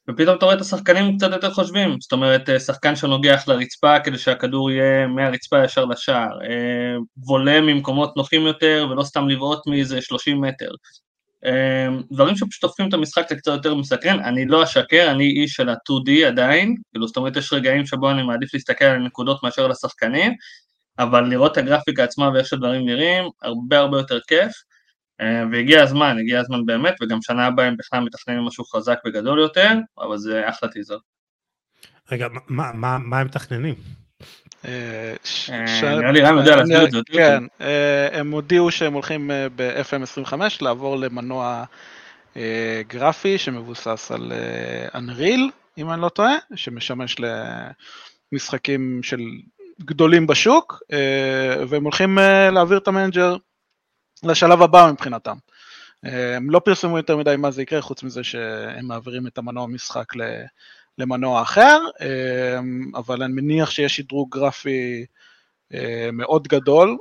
ופתאום אתה רואה את השחקנים קצת יותר חושבים, זאת אומרת שחקן שנוגח לרצפה כדי שהכדור יהיה מהרצפה ישר לשער, אה, וולה ממקומות נוחים יותר ולא סתם לבעוט מאיזה 30 מטר, דברים שפשוט הופכים את המשחק לקצת יותר מסקרן, אני לא אשקר, אני איש של ה-2D עדיין, כאילו זאת אומרת יש רגעים שבו אני מעדיף להסתכל על הנקודות מאשר על השחקנים, אבל לראות את הגרפיקה עצמה ואיך שדברים נראים, הרבה הרבה יותר כיף, אמ, והגיע הזמן, הגיע הזמן באמת, וגם שנה הבאה הם בכלל מתכננים משהו חזק וגדול יותר, אבל זה אחלה טיזר. רגע, מה, מה, מה הם מתכננים? נראה לי רם יודע להסביר את זה יותר כן, הם הודיעו שהם הולכים ב-FM25 לעבור למנוע גרפי שמבוסס על אנריל, אם אני לא טועה, שמשמש למשחקים של גדולים בשוק, והם הולכים להעביר את המנג'ר לשלב הבא מבחינתם. הם לא פרסמו יותר מדי מה זה יקרה, חוץ מזה שהם מעבירים את המנוע משחק למנוע אחר, אבל אני מניח שיש שדרוג גרפי מאוד גדול.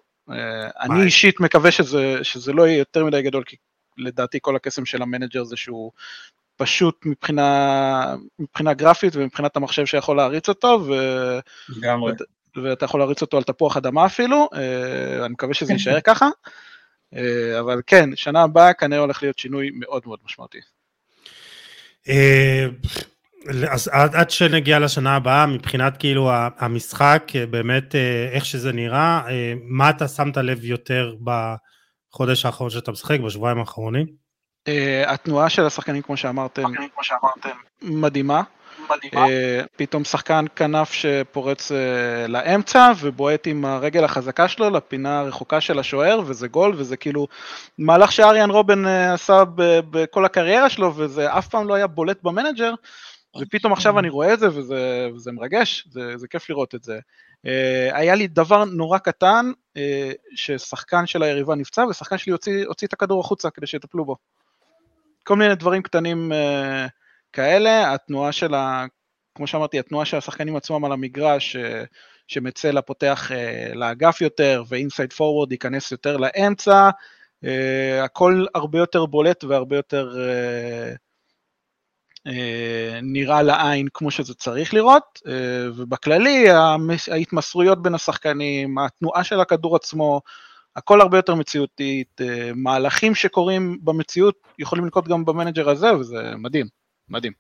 אני אישית מקווה שזה, שזה לא יהיה יותר מדי גדול, כי לדעתי כל הקסם של המנג'ר זה שהוא פשוט מבחינה, מבחינה גרפית ומבחינת המחשב שיכול להריץ אותו, ו... לגמרי. ואתה יכול להריץ אותו על תפוח אדמה אפילו, אני מקווה שזה יישאר [laughs] ככה. אה, אבל כן, שנה הבאה כנראה הולך להיות שינוי מאוד מאוד משמעותי. אה, אז עד, עד שנגיע לשנה הבאה, מבחינת כאילו המשחק, אה, באמת איך שזה נראה, מה אתה שמת לב יותר בחודש האחרון שאתה משחק, בשבועיים האחרונים? התנועה של השחקנים, כמו שאמרתם, מדהימה. מדהימה. Uh, פתאום שחקן כנף שפורץ uh, לאמצע ובועט עם הרגל החזקה שלו לפינה הרחוקה של השוער וזה גול וזה כאילו מהלך שאריאן רובן uh, עשה בכל הקריירה שלו וזה אף פעם לא היה בולט במנג'ר ופתאום עכשיו אני רואה את זה וזה, וזה מרגש, זה, זה כיף לראות את זה. Uh, היה לי דבר נורא קטן uh, ששחקן של היריבה נפצע ושחקן שלי הוציא, הוציא את הכדור החוצה כדי שיטפלו בו. כל מיני דברים קטנים uh, כאלה, התנועה של ה... כמו שאמרתי, התנועה של השחקנים עצמם על המגרש, שמצא לפותח לאגף יותר, ואינסייד פורוורד ייכנס יותר לאמצע, הכל הרבה יותר בולט והרבה יותר נראה לעין כמו שזה צריך לראות, ובכללי ההתמסרויות בין השחקנים, התנועה של הכדור עצמו, הכל הרבה יותר מציאותית, מהלכים שקורים במציאות יכולים לקרות גם במנג'ר הזה, וזה מדהים. מדהים.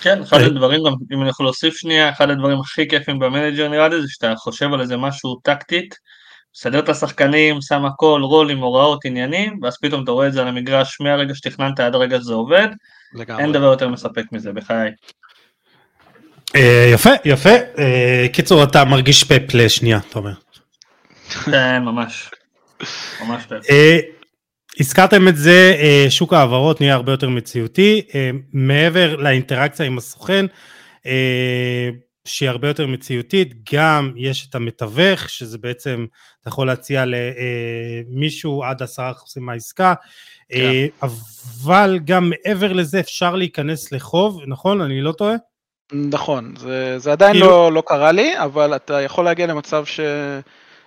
כן, אחד הדברים, גם אם אני יכול להוסיף שנייה, אחד הדברים הכי כיפים במנג'ר נראה לי זה שאתה חושב על איזה משהו טקטית, מסדר את השחקנים, שם הכל, רולים, הוראות, עניינים, ואז פתאום אתה רואה את זה על המגרש מהרגע שתכננת עד הרגע שזה עובד, לגמרי. אין דבר יותר מספק מזה, בחיי. אה, יפה, יפה. אה, קיצור, אתה מרגיש פאפ לשנייה, אתה אומר. כן, ממש. ממש פאפ. אה, הזכרתם את זה, שוק ההעברות נהיה הרבה יותר מציאותי, מעבר לאינטראקציה עם הסוכן, שהיא הרבה יותר מציאותית, גם יש את המתווך, שזה בעצם, אתה יכול להציע למישהו עד עשרה אחוזים מהעסקה, כן. אבל גם מעבר לזה אפשר להיכנס לחוב, נכון? אני לא טועה? נכון, זה, זה עדיין כאילו... לא, לא קרה לי, אבל אתה יכול להגיע למצב ש...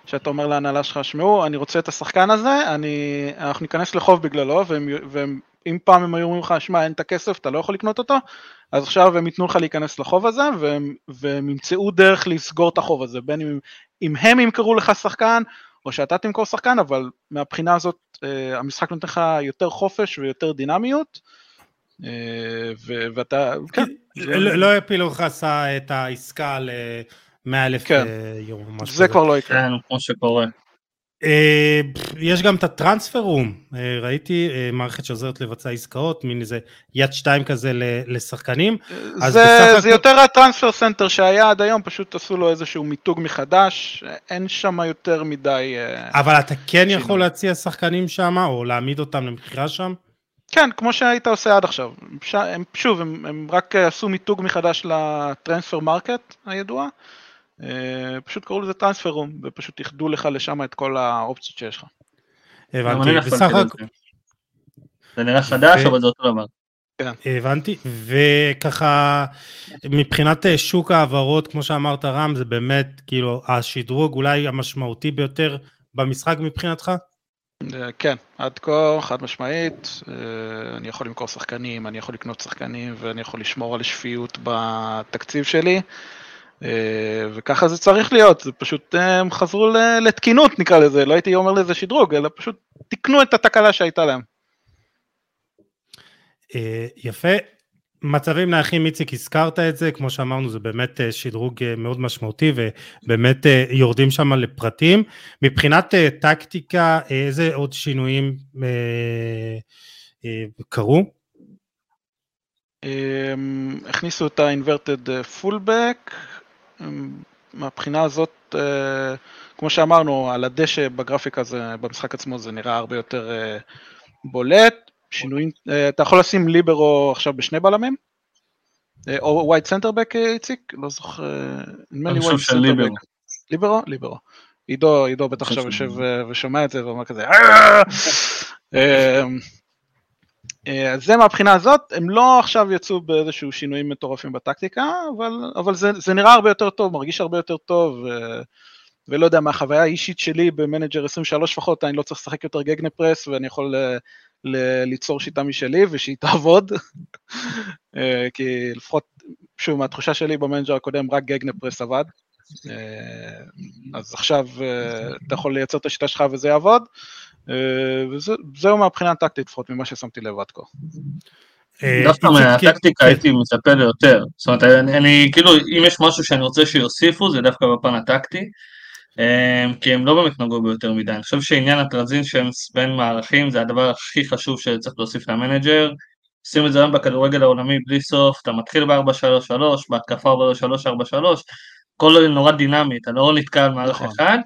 שאתה אומר להנהלה שלך, שמעו, אני רוצה את השחקן הזה, אני, אנחנו ניכנס לחוב בגללו, ואם פעם הם היו אומרים לך, שמע, אין את הכסף, אתה לא יכול לקנות אותו, אז עכשיו הם ייתנו לך להיכנס לחוב הזה, והם, והם ימצאו דרך לסגור את החוב הזה, בין אם, אם הם ימכרו לך שחקן, או שאתה תמכור שחקן, אבל מהבחינה הזאת אה, המשחק נותן לך יותר חופש ויותר דינמיות. אה, ואתה, כן. לא יפילו לך את העסקה ל... 100 אלף כן. אה, יורו. זה כבר לא יקרה. כן, כמו שקורה. אה, יש גם את ה transfer room, אה, ראיתי מערכת שעוזרת לבצע עסקאות, מין איזה יד שתיים כזה לשחקנים. זה, זה יותר ה transfer center שהיה עד היום, פשוט עשו לו איזשהו מיתוג מחדש, אין שם יותר מדי... אבל אתה כן שינו. יכול להציע שחקנים שם, או להעמיד אותם למכירה שם? כן, כמו שהיית עושה עד עכשיו. הם, שוב, הם, הם רק עשו מיתוג מחדש ל transfer market הידוע. אה, פשוט קראו לזה transfer room, ופשוט איחדו לך לשם את כל האופציות שיש לך. הבנתי, בסך הכל... זה נראה חדש, אבל זה אותו דבר. כן. הבנתי, וככה מבחינת אה, שוק ההעברות, כמו שאמרת רם, זה באמת כאילו השדרוג אולי המשמעותי ביותר במשחק מבחינתך? אה, כן, עד כה חד משמעית, אני יכול למכור שחקנים, אני יכול לקנות שחקנים ואני יכול לשמור על שפיות בתקציב שלי. אה, וככה זה צריך להיות, זה פשוט אה, הם חזרו לתקינות נקרא לזה, לא הייתי אומר לזה שדרוג, אלא פשוט תיקנו את התקלה שהייתה להם. אה, יפה. מצבים נייחים, איציק, הזכרת את זה, כמו שאמרנו, זה באמת שדרוג מאוד משמעותי, ובאמת יורדים שם לפרטים. מבחינת טקטיקה, איזה עוד שינויים קרו? הכניסו את ה-inverted fullback, מהבחינה הזאת, כמו שאמרנו, על הדשא בגרפיקה זה, במשחק עצמו זה נראה הרבה יותר בולט, שינויים, אתה יכול לשים ליברו עכשיו בשני בלמים? או wide center back איציק? לא זוכר, נדמה לי wide center back. ליברו? ליברו. עידו, עידו בטח עכשיו יושב ושומע את זה ואומר כזה, אה, [laughs] אז זה מהבחינה הזאת, הם לא עכשיו יצאו באיזשהו שינויים מטורפים בטקטיקה, אבל, אבל זה, זה נראה הרבה יותר טוב, מרגיש הרבה יותר טוב, ולא יודע, מהחוויה האישית שלי במנג'ר 23 לפחות, אני לא צריך לשחק יותר Gegenpress, ואני יכול ל, ל, ליצור שיטה משלי ושהיא תעבוד, [laughs] אה, כי לפחות, שוב, מהתחושה שלי במנג'ר הקודם, רק Gegenpress עבד, אה, אז עכשיו אתה יכול לייצר את השיטה שלך וזה יעבוד. אה, וזהו מהבחינה הטקטית, לפחות ממה ששמתי לב עד כה. אה, דווקא מהטקטיקה כן. הייתי מצפה ליותר. זאת אומרת, אני כאילו, אם יש משהו שאני רוצה שיוסיפו, זה דווקא בפן הטקטי. אה, כי הם לא באמת נגעו ביותר מדי. אני חושב שעניין ה transitions בין מערכים זה הדבר הכי חשוב שצריך להוסיף למנג'ר. עושים את זה היום בכדורגל העולמי בלי סוף, אתה מתחיל ב-4-3-3, בהתקפה ב-3-4-3, הכל נורא דינמי, אתה לא נתקע על מערך נכון. אחד.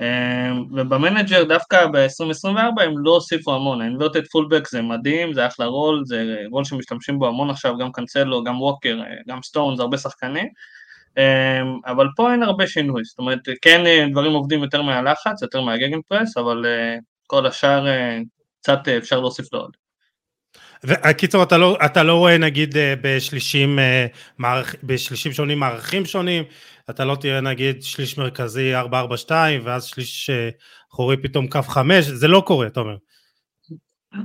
אמ, ובמנג'ר דווקא ב-2024 הם לא הוסיפו המון, ה inverted fullback זה מדהים, זה אחלה רול, זה רול שמשתמשים בו המון עכשיו, גם קאנצלו, גם ווקר, גם סטונס, הרבה שחקנים, אמ, אבל פה אין הרבה שינוי, זאת אומרת כן אה, דברים עובדים יותר מהלחץ, יותר מה Gegenpress, אבל אה, כל השאר אה, קצת אפשר להוסיף לו עוד. הקיצור, אתה לא, אתה לא רואה נגיד בשלישים, מערכ, בשלישים שונים מערכים שונים, אתה לא תראה נגיד שליש מרכזי 4-4-2 ואז שליש אה, אחורי פתאום קו 5, זה לא קורה, אתה אומר.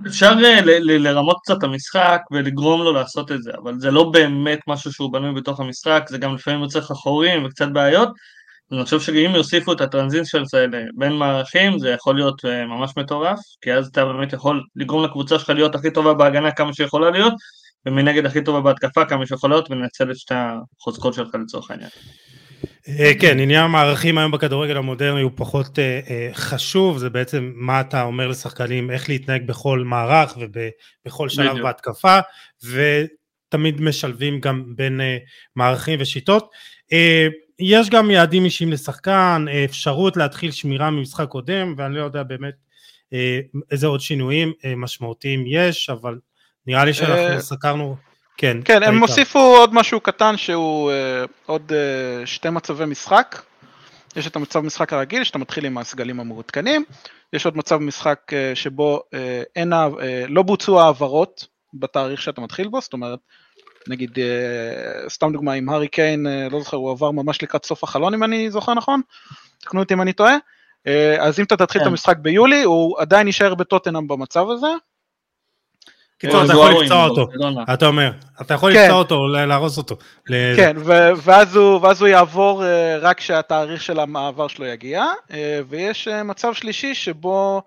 אפשר אה, לרמות קצת את המשחק ולגרום לו לעשות את זה, אבל זה לא באמת משהו שהוא בנוי בתוך המשחק, זה גם לפעמים יוצא לך חורים וקצת בעיות. אני חושב שאם יוסיפו את הטרנזישנס האלה בין מערכים זה יכול להיות אה, ממש מטורף, כי אז אתה באמת יכול לגרום לקבוצה שלך להיות הכי טובה בהגנה כמה שיכולה להיות, ומנגד הכי טובה בהתקפה כמה שיכולה להיות, ולנצל את שתי החוזקות שלך לצורך העניין. אה, כן, עניין המערכים היום בכדורגל המודרני הוא פחות אה, אה, חשוב, זה בעצם מה אתה אומר לשחקנים, איך להתנהג בכל מערך ובכל שלב בהתקפה, ותמיד משלבים גם בין מערכים ושיטות. יש גם יעדים אישיים לשחקן, אפשרות להתחיל שמירה ממשחק קודם, ואני לא יודע באמת איזה עוד שינויים משמעותיים יש, אבל נראה לי שאנחנו סקרנו כן. כן, הם הוסיפו עוד משהו קטן שהוא uh, עוד uh, שתי מצבי משחק. יש את המצב משחק הרגיל, שאתה מתחיל עם הסגלים המעודכנים, יש עוד מצב משחק uh, שבו uh, אין, uh, לא בוצעו העברות בתאריך שאתה מתחיל בו, זאת אומרת, נגיד, uh, סתם דוגמה, עם הארי קיין, uh, לא זוכר, הוא עבר ממש לקראת סוף החלון אם אני זוכר נכון, תקנו אותי אם אני טועה, uh, אז אם אתה תתחיל כן. את המשחק ביולי, הוא עדיין יישאר בטוטנאם במצב הזה, קיצור, אתה יכול לפצוע אותו, אתה אומר, אתה יכול לפצוע אותו, להרוס אותו. כן, ואז הוא יעבור אה, רק כשהתאריך של המעבר שלו יגיע, אה, ויש אה, מצב שלישי שבו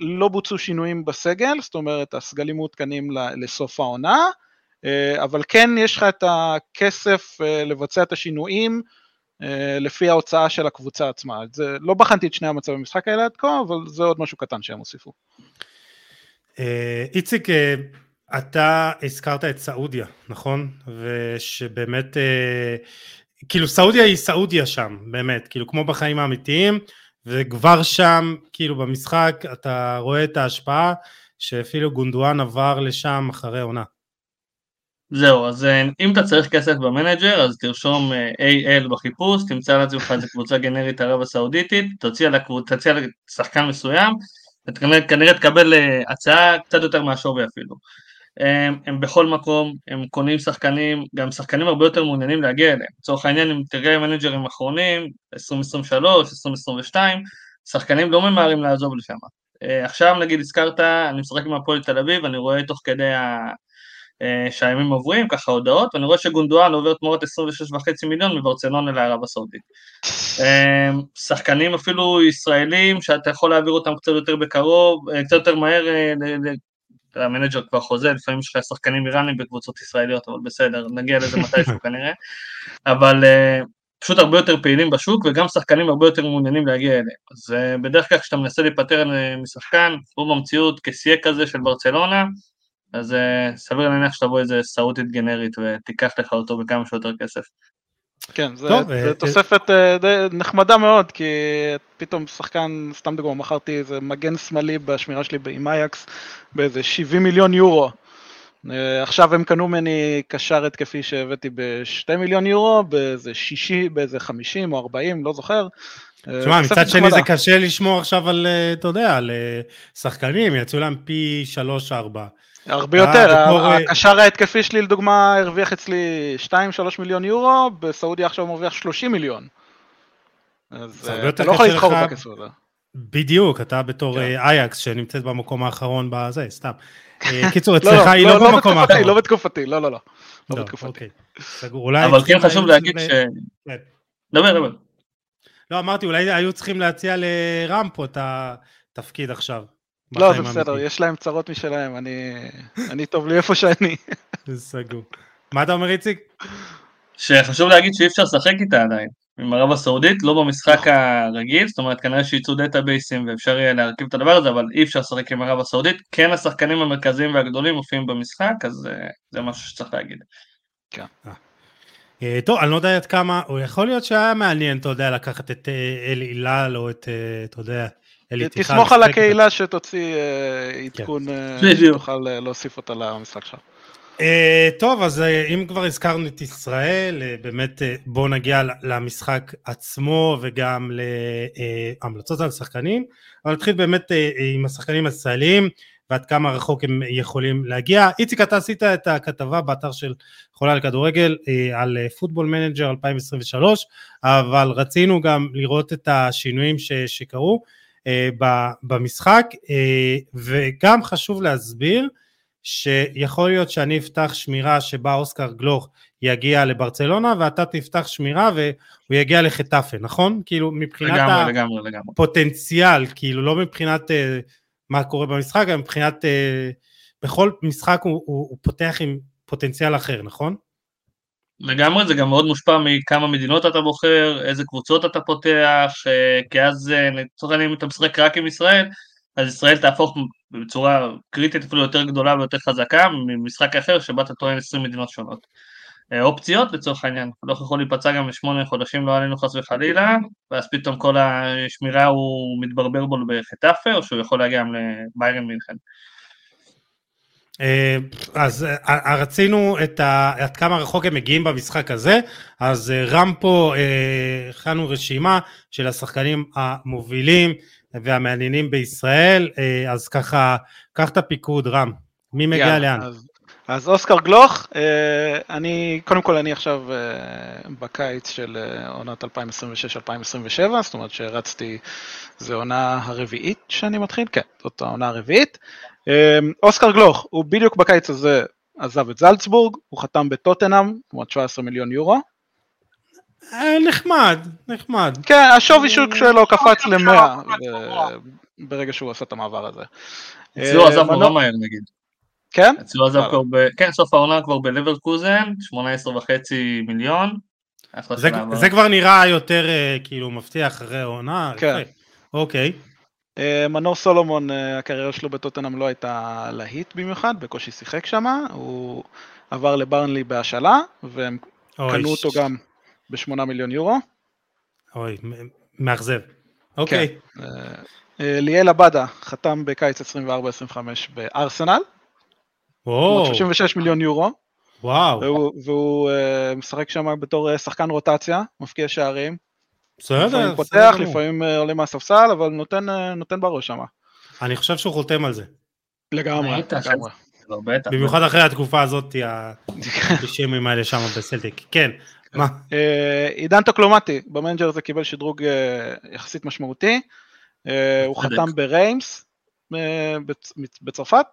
לא בוצעו שינויים בסגל, זאת אומרת הסגלים מעודכנים לסוף העונה, אבל כן יש לך את הכסף לבצע את השינויים לפי ההוצאה של הקבוצה עצמה. זה, לא בחנתי את שני המצבי המשחק האלה עד כה, אבל זה עוד משהו קטן שהם הוסיפו. אה, איציק, אה, אתה הזכרת את סעודיה, נכון? ושבאמת, אה, כאילו סעודיה היא סעודיה שם, באמת, כאילו כמו בחיים האמיתיים, וכבר שם, כאילו במשחק, אתה רואה את ההשפעה שאפילו גונדואן עבר לשם אחרי עונה. זהו, אז אם אתה צריך כסף במנג'ר, אז תרשום AL בחיפוש, תמצא לעצמך איזה קבוצה גנרית ערב הסעודיתית, תציע לשחקן מסוים, כנראה תקבל אה, הצעה קצת יותר מהשווי אפילו. הם, הם בכל מקום, הם קונים שחקנים, גם שחקנים הרבה יותר מעוניינים להגיע אליהם. לצורך העניין, אם תראה מנג'רים אחרונים, 2023, 2022, שחקנים לא ממהרים לעזוב לשם. אה, עכשיו נגיד הזכרת, אני משחק עם הפועל תל אביב, אני רואה תוך כדי אה, שהימים עוברים, ככה הודעות, ואני רואה שגונדואן עובר תמורת 26.5 מיליון מברצלונה לערב הסעודית. אה, שחקנים אפילו ישראלים, שאתה יכול להעביר אותם קצת יותר בקרוב, אה, קצת יותר מהר, המנג'ר כבר חוזה, לפעמים יש לך שחקנים איראנים בקבוצות ישראליות, אבל בסדר, נגיע לזה מתישהו [laughs] כנראה, אבל פשוט הרבה יותר פעילים בשוק, וגם שחקנים הרבה יותר מעוניינים להגיע אליהם. אז בדרך כלל כשאתה מנסה להיפטר משחקן, הוא במציאות כסיה כזה של ברצלונה, אז סביר להניח שתבוא איזה סעודית גנרית ותיקח לך אותו בכמה שיותר כסף. כן, זה, טוב, זה uh, תוספת uh, די נחמדה מאוד, כי פתאום שחקן, סתם דוגמא, מכרתי איזה מגן שמאלי בשמירה שלי עם אייקס באיזה 70 מיליון יורו. Uh, עכשיו הם קנו ממני קשר התקפי שהבאתי ב-2 מיליון יורו, באיזה 60, באיזה 50 או 40, לא זוכר. תשמע, מצד שני זה קשה לשמור עכשיו על, אתה יודע, על שחקנים, יצאו להם פי 3-4. הרבה יותר, אה, הקשר ההתקפי שלי לדוגמה הרוויח אצלי 2-3 מיליון יורו, בסעודיה עכשיו הוא מרוויח 30 מיליון. אז אה, אתה לא יכול להתחור בכסף הזה. בדיוק, אתה בתור כן. אה, אייקס שנמצאת במקום האחרון בזה, סתם. [laughs] קיצור, לא, אצלך לא, היא לא, לא במקום האחרון. לא בתקופתי, לא, לא, לא. לא בתקופתי. אוקיי. אבל כן חשוב להגיד ש... כן. דבר, דבר. לא, אמרתי, אולי היו צריכים להציע לרם פה את התפקיד עכשיו. לא, זה בסדר, יש להם צרות משלהם, אני, אני טוב לי איפה שאני. סגור. מה אתה אומר, איציק? שחשוב להגיד שאי אפשר לשחק איתה עדיין. עם ערב הסעודית, לא במשחק הרגיל, זאת אומרת כנראה שייצאו דאטאבייסים ואפשר יהיה להרכיב את הדבר הזה, אבל אי אפשר לשחק עם ערב הסעודית. כן השחקנים המרכזיים והגדולים מופיעים במשחק, אז uh, זה משהו שצריך להגיד. כן. Uh, טוב, אני לא יודע עד כמה, או יכול להיות שהיה מעניין, אתה יודע, לקחת את אלי הילל או את, אתה יודע, תסמוך על הקהילה שתוציא אה, עדכון, אה, שתוכל אה, להוסיף אותה למשחק שלך. טוב, אז אם כבר הזכרנו את ישראל, באמת בואו נגיע למשחק עצמו וגם להמלצות על שחקנים, אבל נתחיל באמת עם השחקנים הישראלים ועד כמה רחוק הם יכולים להגיע. איציק, אתה עשית את הכתבה באתר של חולה לכדורגל על Football Manager 2023, אבל רצינו גם לראות את השינויים שקרו. אה, במשחק, אה, וגם חשוב להסביר שיכול להיות שאני אפתח שמירה שבה אוסקר גלוך יגיע לברצלונה ואתה תפתח שמירה והוא יגיע לחטאפה, נכון? כאילו מבחינת לגמרי, לגמרי, לגמרי. הפוטנציאל, כאילו לא מבחינת uh, מה קורה במשחק, אלא מבחינת, uh, בכל משחק הוא, הוא, הוא פותח עם פוטנציאל אחר, נכון? לגמרי, זה גם מאוד מושפע מכמה מדינות אתה בוחר, איזה קבוצות אתה פותח, כי אז אה, לצורך העניין אם אתה משחק רק עם ישראל, אז ישראל תהפוך בצורה קריטית אפילו יותר גדולה ויותר חזקה ממשחק אחר שבה אתה טוען 20 מדינות שונות. אה, אופציות לצורך העניין, לא יכול להיפצע גם לשמונה חודשים לא עלינו חס וחלילה, ואז פתאום כל השמירה הוא מתברבר בו בחטאפה, או שהוא יכול להגיע גם לביירן מינכן. אה, אז אה, אה, רצינו את ה, עד כמה רחוק הם מגיעים במשחק הזה, אז רם פה הכנו רשימה של השחקנים המובילים והמעניינים בישראל, אז ככה, קח את הפיקוד רם, מי מגיע yeah, לאן? אז, אז אוסקר גלוך, אני, קודם כל אני עכשיו בקיץ של עונת 2026-2027, זאת אומרת שרצתי, זו עונה הרביעית שאני מתחיל, כן, זאת העונה הרביעית. אמ, אוסקר גלוך, הוא בדיוק בקיץ הזה עזב את זלצבורג, הוא חתם בטוטנאם, כמעט 17 מיליון יורו. אה, נחמד, נחמד. כן, השווי שוק שלו קפץ ל-100 ברגע שהוא עשה את המעבר הזה. אצלו עזב נורא אה, מהר נגיד. כן? אצלו עזב כבר ב... כן, סוף העונה כבר בלברקוזן, 18 וחצי מיליון. זה כבר נראה יותר אה, כאילו מבטיח אחרי העונה. כן. אוקיי. אה, מנור סולומון, אה, הקריירה שלו בטוטנאם לא הייתה להיט במיוחד, בקושי שיחק שם, הוא עבר לברנלי בהשאלה, והם קנו אותו גם בשמונה מיליון יורו. אוי, מאכזב. אוקיי. כן. אה, ליאל עבדה חתם בקיץ 24-25 בארסנל. וואו. 36 מיליון יורו. וואו. והוא, והוא משחק שם בתור שחקן רוטציה, מבקיע שערים. בסדר. לפעמים פותח, לפעמים אה, עולה מהספסל, אבל נותן, אה, נותן בראש שם. אני חושב שהוא חותם על זה. לגמרי, לגמרי. במיוחד אחרי התקופה הזאת, [laughs] האנטישמים האלה שם בסלטיק. כן, מה? אה, עידן טוקלומטי, במנג'ר הזה קיבל שדרוג יחסית משמעותי. הוא חתם בריימס בצרפת,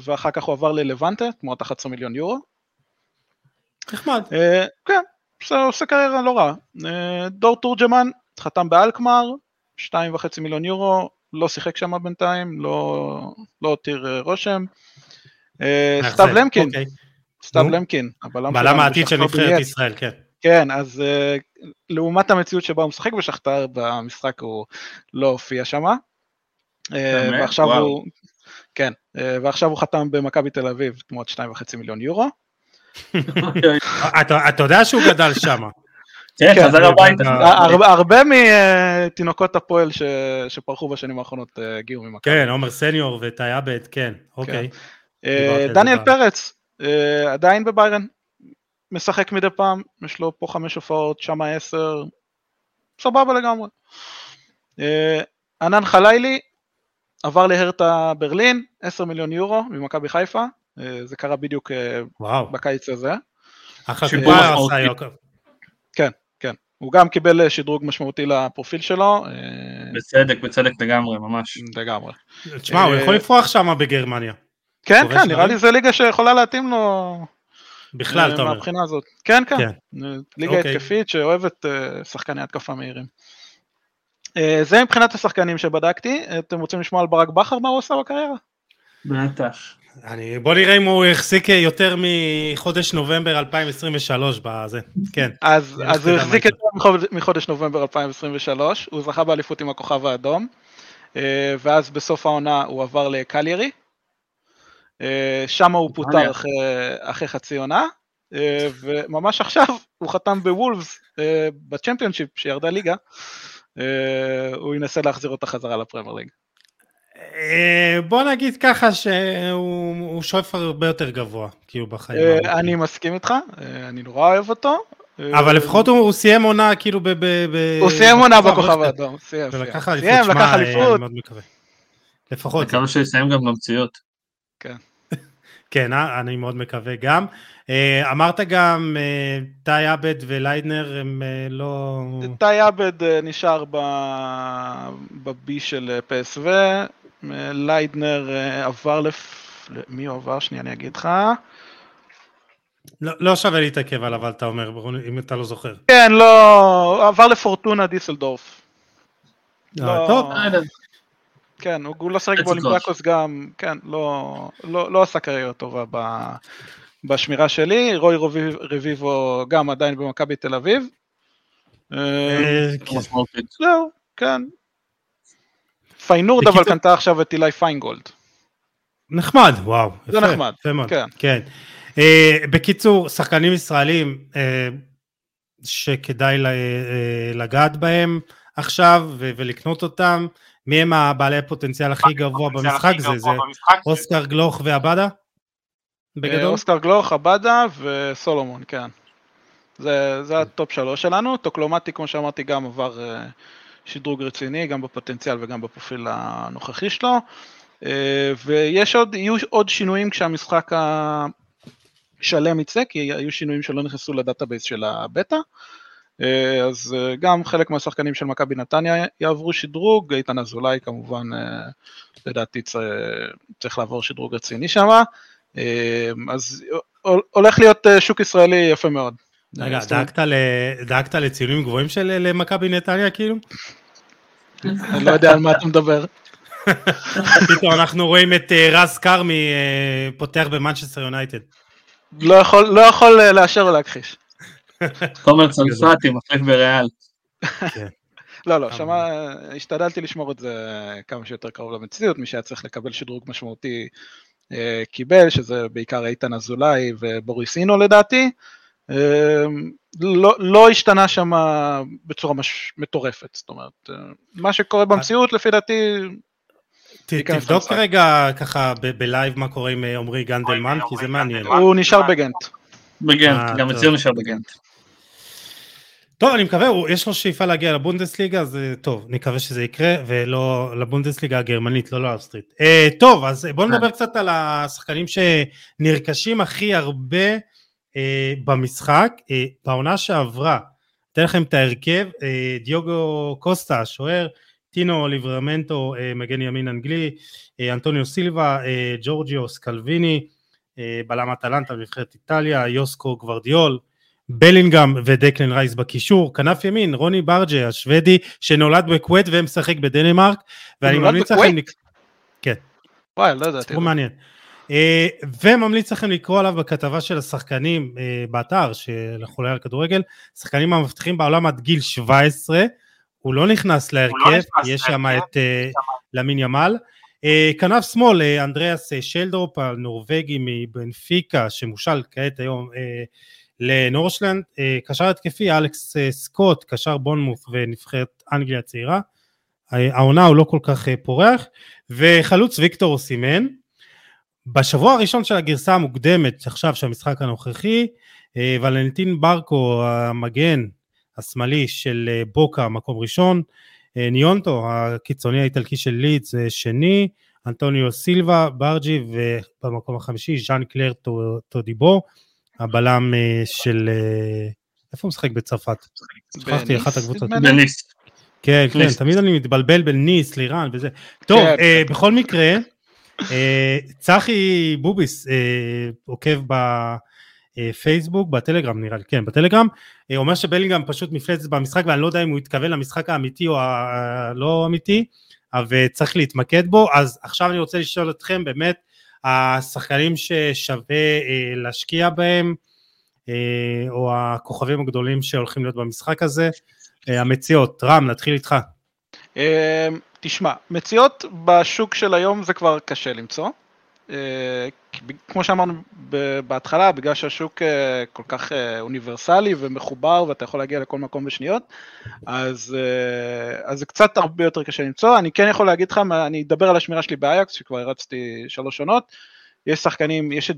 ואחר כך הוא עבר ללבנטה, תמורת 11 מיליון יורו. נחמד. כן, עושה קריירה לא רע. אה, דור תורג'מן חתם באלקמר, 2.5 מיליון יורו, לא שיחק שם בינתיים, לא, לא הותיר אה, רושם. אה, סתיו למקין, אוקיי. סתיו למקין, הבלם העתיד של נבחרת ישראל, כן. כן, אז uh, לעומת המציאות שבה הוא משחק בשכתר, במשחק הוא לא הופיע שם. Uh, ועכשיו. הוא, כן, uh, ועכשיו הוא חתם במכבי תל אביב תמורת 2.5 מיליון יורו. אתה יודע שהוא גדל שם. כן, כן, חזר הביתה. הר- הרבה מתינוקות הפועל ש- שפרחו בשנים האחרונות אה, הגיעו ממכבי. כן, עומר סניור וטי עבד, כן, אוקיי. אה, דניאל. פרץ, אה, עדיין בביירן, משחק מדי פעם, יש לו פה חמש הופעות, שמה עשר, סבבה לגמרי. אה, ענן חלילי עבר להרטה ברלין, 10 מיליון יורו ממכבי חיפה, אה, זה קרה בדיוק אה, וואו, בקיץ הזה. אחלה משמעותי. עשה יוקר. כן, כן. הוא גם קיבל אה, שדרוג משמעותי לפרופיל שלו, אה, בצדק, בצדק לגמרי, ממש. לגמרי. תשמע, הוא אה, יכול לפרוח שם בגרמניה. כן, כן, נראה? לי זה ליגה שיכולה להתאים לו בכלל, אה, אתה אומר. מהבחינה הזאת. כן, כן. כן. אה, ליגה אוקיי. התקפית שאוהבת אה, שחקני התקפה מהירים. אה, זה מבחינת השחקנים שבדקתי, אתם רוצים לשמוע על ברק בכר מה הוא עשה בקריירה? בטח. אני, בוא נראה אם הוא החזיק יותר מחודש נובמבר 2023 בזה, כן. אז, אז הוא החזיק. יותר מחודש, מחודש נובמבר 2023, הוא זכה באליפות עם הכוכב האדום, אה, ואז בסוף העונה הוא עבר לקליירי, אה, שם הוא פוטר. אחרי, אחרי חצי עונה, אה, וממש עכשיו הוא חתם בוולפס בצ'מפיונשיפ שירדה ליגה, הוא ינסה להחזיר אותה חזרה לפרמייר ליג. אה, בוא נגיד ככה שהוא הוא שואף הרבה יותר גבוה, כאילו בחיים. אה. אני מסכים איתך, אה, אני נורא אוהב אותו. אבל לפחות הוא סיים עונה כאילו ב... ב- ב- הוא סיים עונה בכוכב. האדום, סיים, סיים. ולקח אליפות, סיים, שמע, לקח אני אליפות, מאוד מקווה. לפחות, מקווה שיסיים גם במציאות. [laughs] כן, אה, אני מאוד מקווה גם. אמרת גם טי עבד וליידנר הם לא... טי עבד נשאר ב- בבי של פסו, ליידנר אה, עבר לפ... מי הוא עבר? שנייה, אני אגיד לך. לא לא שווה להתעכב עליו, אבל אתה אומר, אם אתה לא זוכר. כן, לא, עבר לפורטונה דיסלדורף. אה, לא- טוב, כן, הוא לא שיחק באולימפיאקוס גם, כן, לא, לא, לא עשה קריירה טובה ב, בשמירה שלי. רוי רביב, רביבו גם עדיין במכבי תל אביב. אה, אה, כן. זהו, כן. פיינורד אבל קנתה עכשיו את אילי פיינגולד. נחמד, וואו. זה יפה, נחמד, יפה מאוד, כן. כן. אה, בקיצור, שחקנים ישראלים אה, שכדאי ל- אה, לגעת בהם עכשיו ו- ולקנות אותם, מי הם הבעלי הפוטנציאל הכי גבוה במשחק? זה זה אוסקר גלוך ועבדה? בגדול? אוסקר גלוך, עבדה וסולומון, כן. זה, זה ה top שלוש שלנו. טוקלומטי, כמו שאמרתי, גם עבר שדרוג רציני, גם בפוטנציאל וגם בפרופיל הנוכחי שלו. אה, ויש עוד, יהיו עוד שינויים כשהמשחק השלם יצא, כי היו שינויים שלא נכנסו ל database של הבטא. אה, אז אה, גם חלק מהשחקנים של מכבי נתניה יעברו שדרוג, איתן אזולאי כמובן, לדעתי צריך לעבור שדרוג רציני שם. אז הול- הולך להיות שוק ישראלי יפה מאוד. רגע, דאגת ל- דאגת לציונים גבוהים של למכבי נתניה כאילו? אני לא יודע על מה אתה מדבר. פתאום אנחנו רואים את אה, רז כרמי אה, פותח במנצ'סטר יונייטד. לא יכול, לא יכול אה, לאשר או להכחיש. תומר צרפתי מחליף בריאל. לא, לא, כמה? שמה, השתדלתי לשמור את זה כמה שיותר קרוב למציאות, מי שהיה צריך לקבל שדרוג משמעותי אה, קיבל, שזה בעיקר איתן אזולאי ובוריס אינו לדעתי. אה, לא, לא השתנה שם בצורה מש, מטורפת, זאת אומרת, אה, מה שקורה במציאות לפי דעתי, ת- תבדוק. רגע ככה ב- בלייב מה קורה עם אה, עמרי גנדלמן, כי זה מעניין. הוא נשאר בגנט. בגנט, אה, גם. אצלנו נשאר בגנט. טוב, אני מקווה, הוא- יש לו שאיפה להגיע לבונדסליגה, אז אה, טוב, נקווה שזה יקרה, ולא לבונדסליגה הגרמנית, לא לאוסטרית. אה, טוב, אז בואו. נדבר קצת על השחקנים שנרכשים הכי הרבה אה, במשחק. אה, בעונה שעברה, אתן לכם את ההרכב, אה, דיוגו קוסטה, השוער, טינו ליברמנטו, אה, מגן ימין אנגלי, אה, אנטוניו סילבה, אה, ג'ורג'יו סקלוויני, אה, בלם אטלנטה בנבחרת איטליה, יוסקו גוורדיול, בלינגהם ודקלן רייס בקישור, כנף ימין, רוני ברג'ה השוודי שנולד בכווית ומשחק בדנמרק, ואני ממליץ לכם? לק- וואי, לא ידעתי. סיפור מעניין, וממליץ לכם לקרוא עליו בכתבה של השחקנים אה, באתר של החולה על כדורגל, שחקנים המבטיחים בעולם עד גיל 17, הוא לא נכנס להרכב, יש שם את אה, למין ימל. אה, כנף שמאל, אה, אנדריאס אה, שלדרופ, הנורבגי מבנפיקה, שמושל כעת היום אה, לנורשלנד, קשר התקפי אלכס סקוט, קשר בונמוף ונבחרת אנגליה הצעירה, העונה הוא לא כל כך פורח, וחלוץ ויקטור סימן. בשבוע הראשון של הגרסה המוקדמת, עכשיו של המשחק הנוכחי, ולנטין ברקו, המגן השמאלי של בוקה, מקום ראשון, ניונטו, הקיצוני האיטלקי של לידס, שני, אנטוניו סילבה, ברג'י, ובמקום החמישי, ז'אן קלר טודיבו, הבלם של... איפה הוא משחק בצרפת? שכחתי אחת הקבוצות. בניס. כן, כן, תמיד אני מתבלבל בין ניס לאיראן וזה. טוב, בכל מקרה, צחי בוביס עוקב בפייסבוק, בטלגרם נראה לי, כן, בטלגרם, אומר שבלינגהם פשוט מפלצת במשחק, ואני לא יודע אם הוא התכוון למשחק האמיתי או הלא אמיתי, אבל צריך להתמקד בו, אז עכשיו אני רוצה לשאול אתכם באמת, השחקנים ששווה להשקיע בהם, או הכוכבים הגדולים שהולכים להיות במשחק הזה, המציאות, רם, נתחיל איתך. תשמע, מציאות בשוק של היום זה כבר קשה למצוא. כמו שאמרנו בהתחלה, בגלל שהשוק כל כך אוניברסלי ומחובר ואתה יכול להגיע לכל מקום בשניות, אז, אז זה קצת הרבה יותר קשה למצוא. אני כן יכול להגיד לך, אני אדבר על השמירה שלי באייקס, שכבר הרצתי שלוש עונות. יש שחקנים, יש את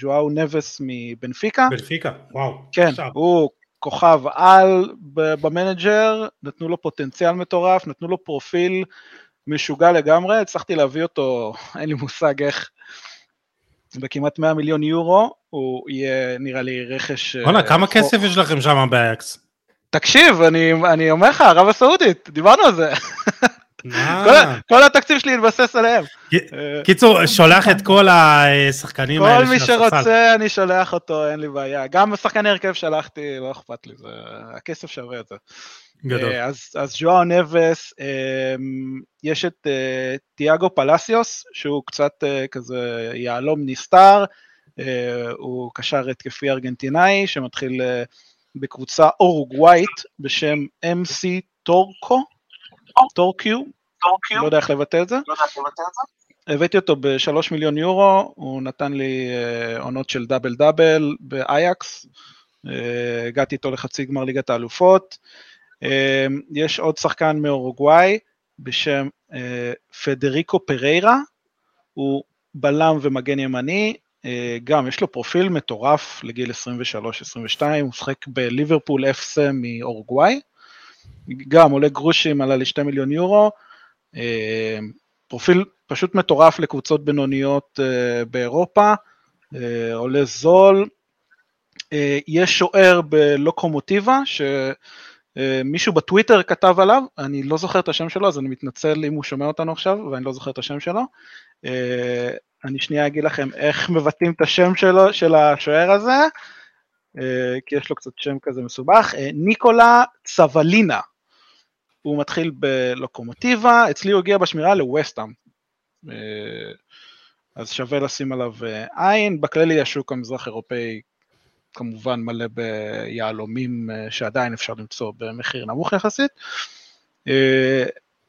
ז'ואאו נבס מבנפיקה. בנפיקה, וואו. כן, עכשיו. הוא כוכב על במנג'ר, נתנו לו פוטנציאל מטורף, נתנו לו פרופיל משוגע לגמרי, הצלחתי להביא אותו, [laughs] אין לי מושג איך, בכמעט 100 מיליון יורו, הוא יהיה נראה לי רכש... וואלה, כמה חור... כסף יש לכם שם באקס? תקשיב, אני, אני אומר לך, ערב הסעודית, דיברנו על זה. [laughs] כל, כל התקציב שלי התבסס עליהם. קיצור, שולח את כל השחקנים האלה כל מי שרוצה, אני שולח אותו, אין לי בעיה. גם שחקני הרכב שלחתי, לא אכפת לי, הכסף שווה את זה. גדול. אז, ז'ואר נבס, יש את תיאגו פלסיוס, שהוא קצת כזה יהלום נסתר, הוא קשר התקפי ארגנטינאי, שמתחיל בקבוצה אורוגווייט בשם MC טורקו, טורקיו, לא יודע איך לבטא את זה. הבאתי אותו בשלוש מיליון יורו, הוא נתן לי עונות של דאבל דאבל באייקס, הגעתי איתו לחצי גמר ליגת האלופות. יש עוד שחקן מאורוגוואי בשם פדריקו פריירה, הוא בלם ומגן ימני, גם יש לו פרופיל מטורף לגיל 23-22, הוא משחק בליברפול אפסה מאורוגוואי, גם עולה גרושים, עלה לי 2 מיליון יורו, פרופיל פשוט מטורף לקבוצות בינוניות באירופה, עולה זול, יש שוער בלוקומוטיבה, שמישהו בטוויטר כתב עליו, אני לא זוכר את השם שלו, אז אני מתנצל אם הוא שומע אותנו עכשיו, ואני לא זוכר את השם שלו. אני שנייה אגיד לכם איך מבטאים את השם שלו, של השוער הזה, כי יש לו קצת שם כזה מסובך, ניקולה צבלינה, הוא מתחיל בלוקומוטיבה, אצלי הוא הגיע בשמירה לווסטאם, אז שווה לשים עליו עין, בכללי השוק המזרח אירופאי כמובן מלא ביהלומים שעדיין אפשר למצוא במחיר נמוך יחסית.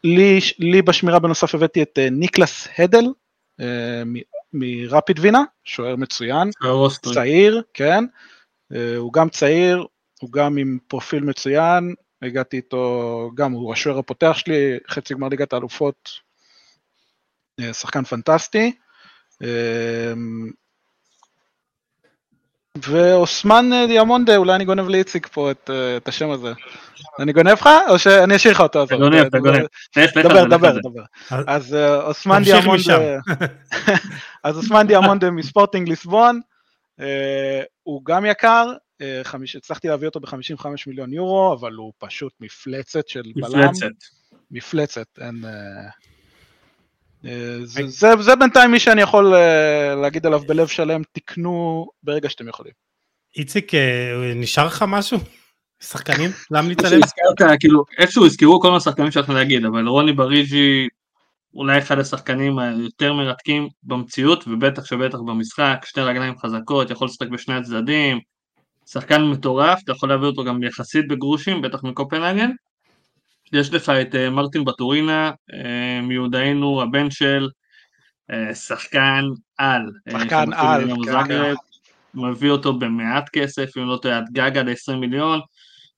לי, לי בשמירה בנוסף הבאתי את ניקלס הדל מרפיד וינה, שוער מצוין, צעיר, כן, הוא גם צעיר, הוא גם עם פרופיל מצוין, הגעתי איתו, גם הוא השוער הפותח שלי, חצי גמר ליגת האלופות, שחקן פנטסטי. ואוסמן דיאמונדה, אולי אני גונב לאיציק פה את, את השם הזה. אני גונב לך, או שאני אשאיר לך אותו? אתה גונב, אתה גונב. דבר, דבר, דבר. אז אוסמן דיאמונדה, [laughs] אז אוסמן דיאמונדה מספורטינג ליסבון, הוא גם יקר, הצלחתי להביא אותו ב-55 מיליון יורו, אבל הוא פשוט מפלצת של בלם. מפלצת. מפלצת, אין... זה, זה, זה בינתיים מי שאני יכול להגיד עליו בלב שלם, תקנו ברגע שאתם יכולים. איציק, נשאר לך משהו? שחקנים? להמליץ עליהם? כאילו, איכשהו הזכירו כל מיני שחקנים שאנחנו להגיד, אבל רוני בריג'י אולי אחד השחקנים היותר מרתקים במציאות, ובטח שבטח במשחק, שתי רגליים חזקות, יכול לשחק בשני הצדדים, שחקן מטורף, אתה יכול להביא אותו גם יחסית בגרושים, בטח מקופנהגן. יש לך את uh, מרטין בטורינה, uh, מיודענו, הבן של uh, שחקן על. שחקן על, כן. מביא אותו במעט כסף, אם לא טועה, עד גג עד 20 מיליון,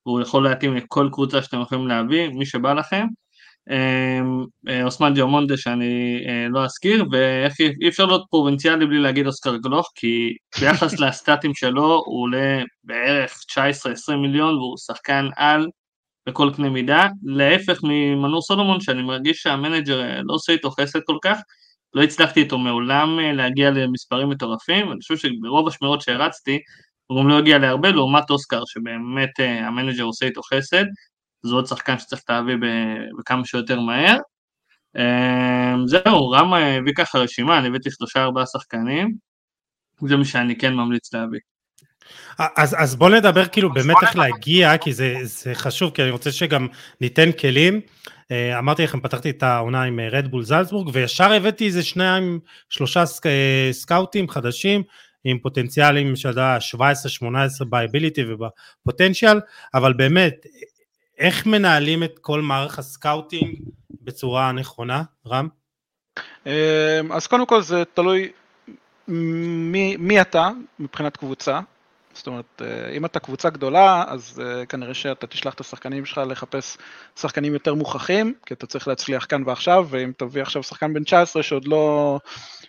והוא יכול להתאים לכל קבוצה שאתם יכולים להביא, מי שבא לכם. אמ, אה, אוסמן ג'רמונדה שאני אה, לא אזכיר, ואי אפשר להיות פרובינציאלי בלי להגיד אוסקר גלוך, כי ביחס [laughs] לסטטים שלו הוא עולה בערך 19-20 מיליון והוא שחקן על בכל קנה מידה, להפך ממנור סולומון שאני מרגיש שהמנג'ר אה, לא עושה איתו חסד כל כך, לא הצלחתי איתו מעולם להגיע למספרים מטורפים, אני חושב שברוב השמירות שהרצתי הוא גם לא הגיע להרבה, לעומת אוסקר שבאמת המנג'ר עושה איתו חסד, זה עוד שחקן שצריך להביא בכמה שיותר מהר. אמ, זהו, רם הביא ככה רשימה, אני הבאתי שלושה ארבעה שחקנים, זה מה שאני כן ממליץ להביא. אז, אז בוא נדבר כאילו באמת איך להגיע, כי זה, זה חשוב, כי אני רוצה שגם ניתן כלים. אה, אמרתי לכם, פתחתי את העונה עם רד בול זלצבורג, וישר הבאתי איזה שניים, שלושה סק, אה, סקאוטים חדשים, עם פוטנציאלים של 17-18 ב ability ובפוטנציאל, אבל באמת, איך מנהלים את כל מערך ה scouting בצורה נכונה, רם? אמ, אז קודם כל זה תלוי מי, מי אתה מבחינת קבוצה. זאת אומרת, אה, אם אתה קבוצה גדולה, אז אה, כנראה שאתה תשלח את השחקנים שלך לחפש שחקנים יותר מוכחים, כי אתה צריך להצליח כאן ועכשיו, ואם תביא עכשיו שחקן בן 19 שעוד לא,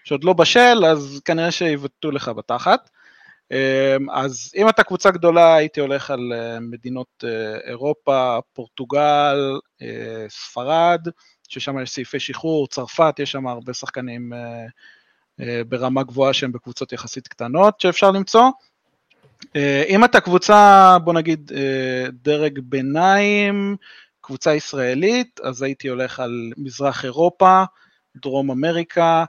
שעוד לא בשל, אז כנראה שיבטאו לך בתחת. אמ, אז אם אתה קבוצה גדולה, הייתי הולך על אה, מדינות אה, אירופה, פורטוגל, אה, ספרד, ששם יש סעיפי שחרור, צרפת, יש שם הרבה שחקנים ברמה גבוהה שהם בקבוצות יחסית קטנות שאפשר למצוא. אם אתה קבוצה, בוא נגיד, דרג ביניים, קבוצה ישראלית, אז הייתי הולך על מזרח אירופה, דרום אמריקה,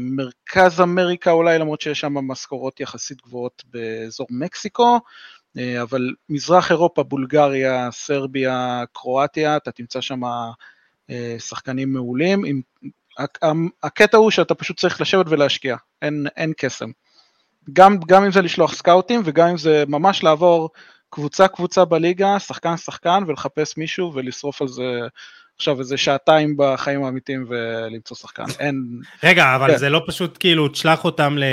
מרכז אמריקה אולי, למרות שיש שם משכורות יחסית גבוהות באזור מקסיקו, אה, אבל מזרח אירופה, בולגריה, סרביה, קרואטיה, אתה תמצא שם אה, שחקנים מעולים. הקטע הוא שאתה פשוט צריך לשבת ולהשקיע, אין, אין קסם. גם, גם אם זה לשלוח סקאוטים וגם אם זה ממש לעבור קבוצה קבוצה בליגה, שחקן שחקן ולחפש מישהו ולשרוף על זה עכשיו איזה שעתיים בחיים האמיתיים ולמצוא שחקן, אין... רגע, אבל כן. זה לא פשוט כאילו, תשלח אותם ל...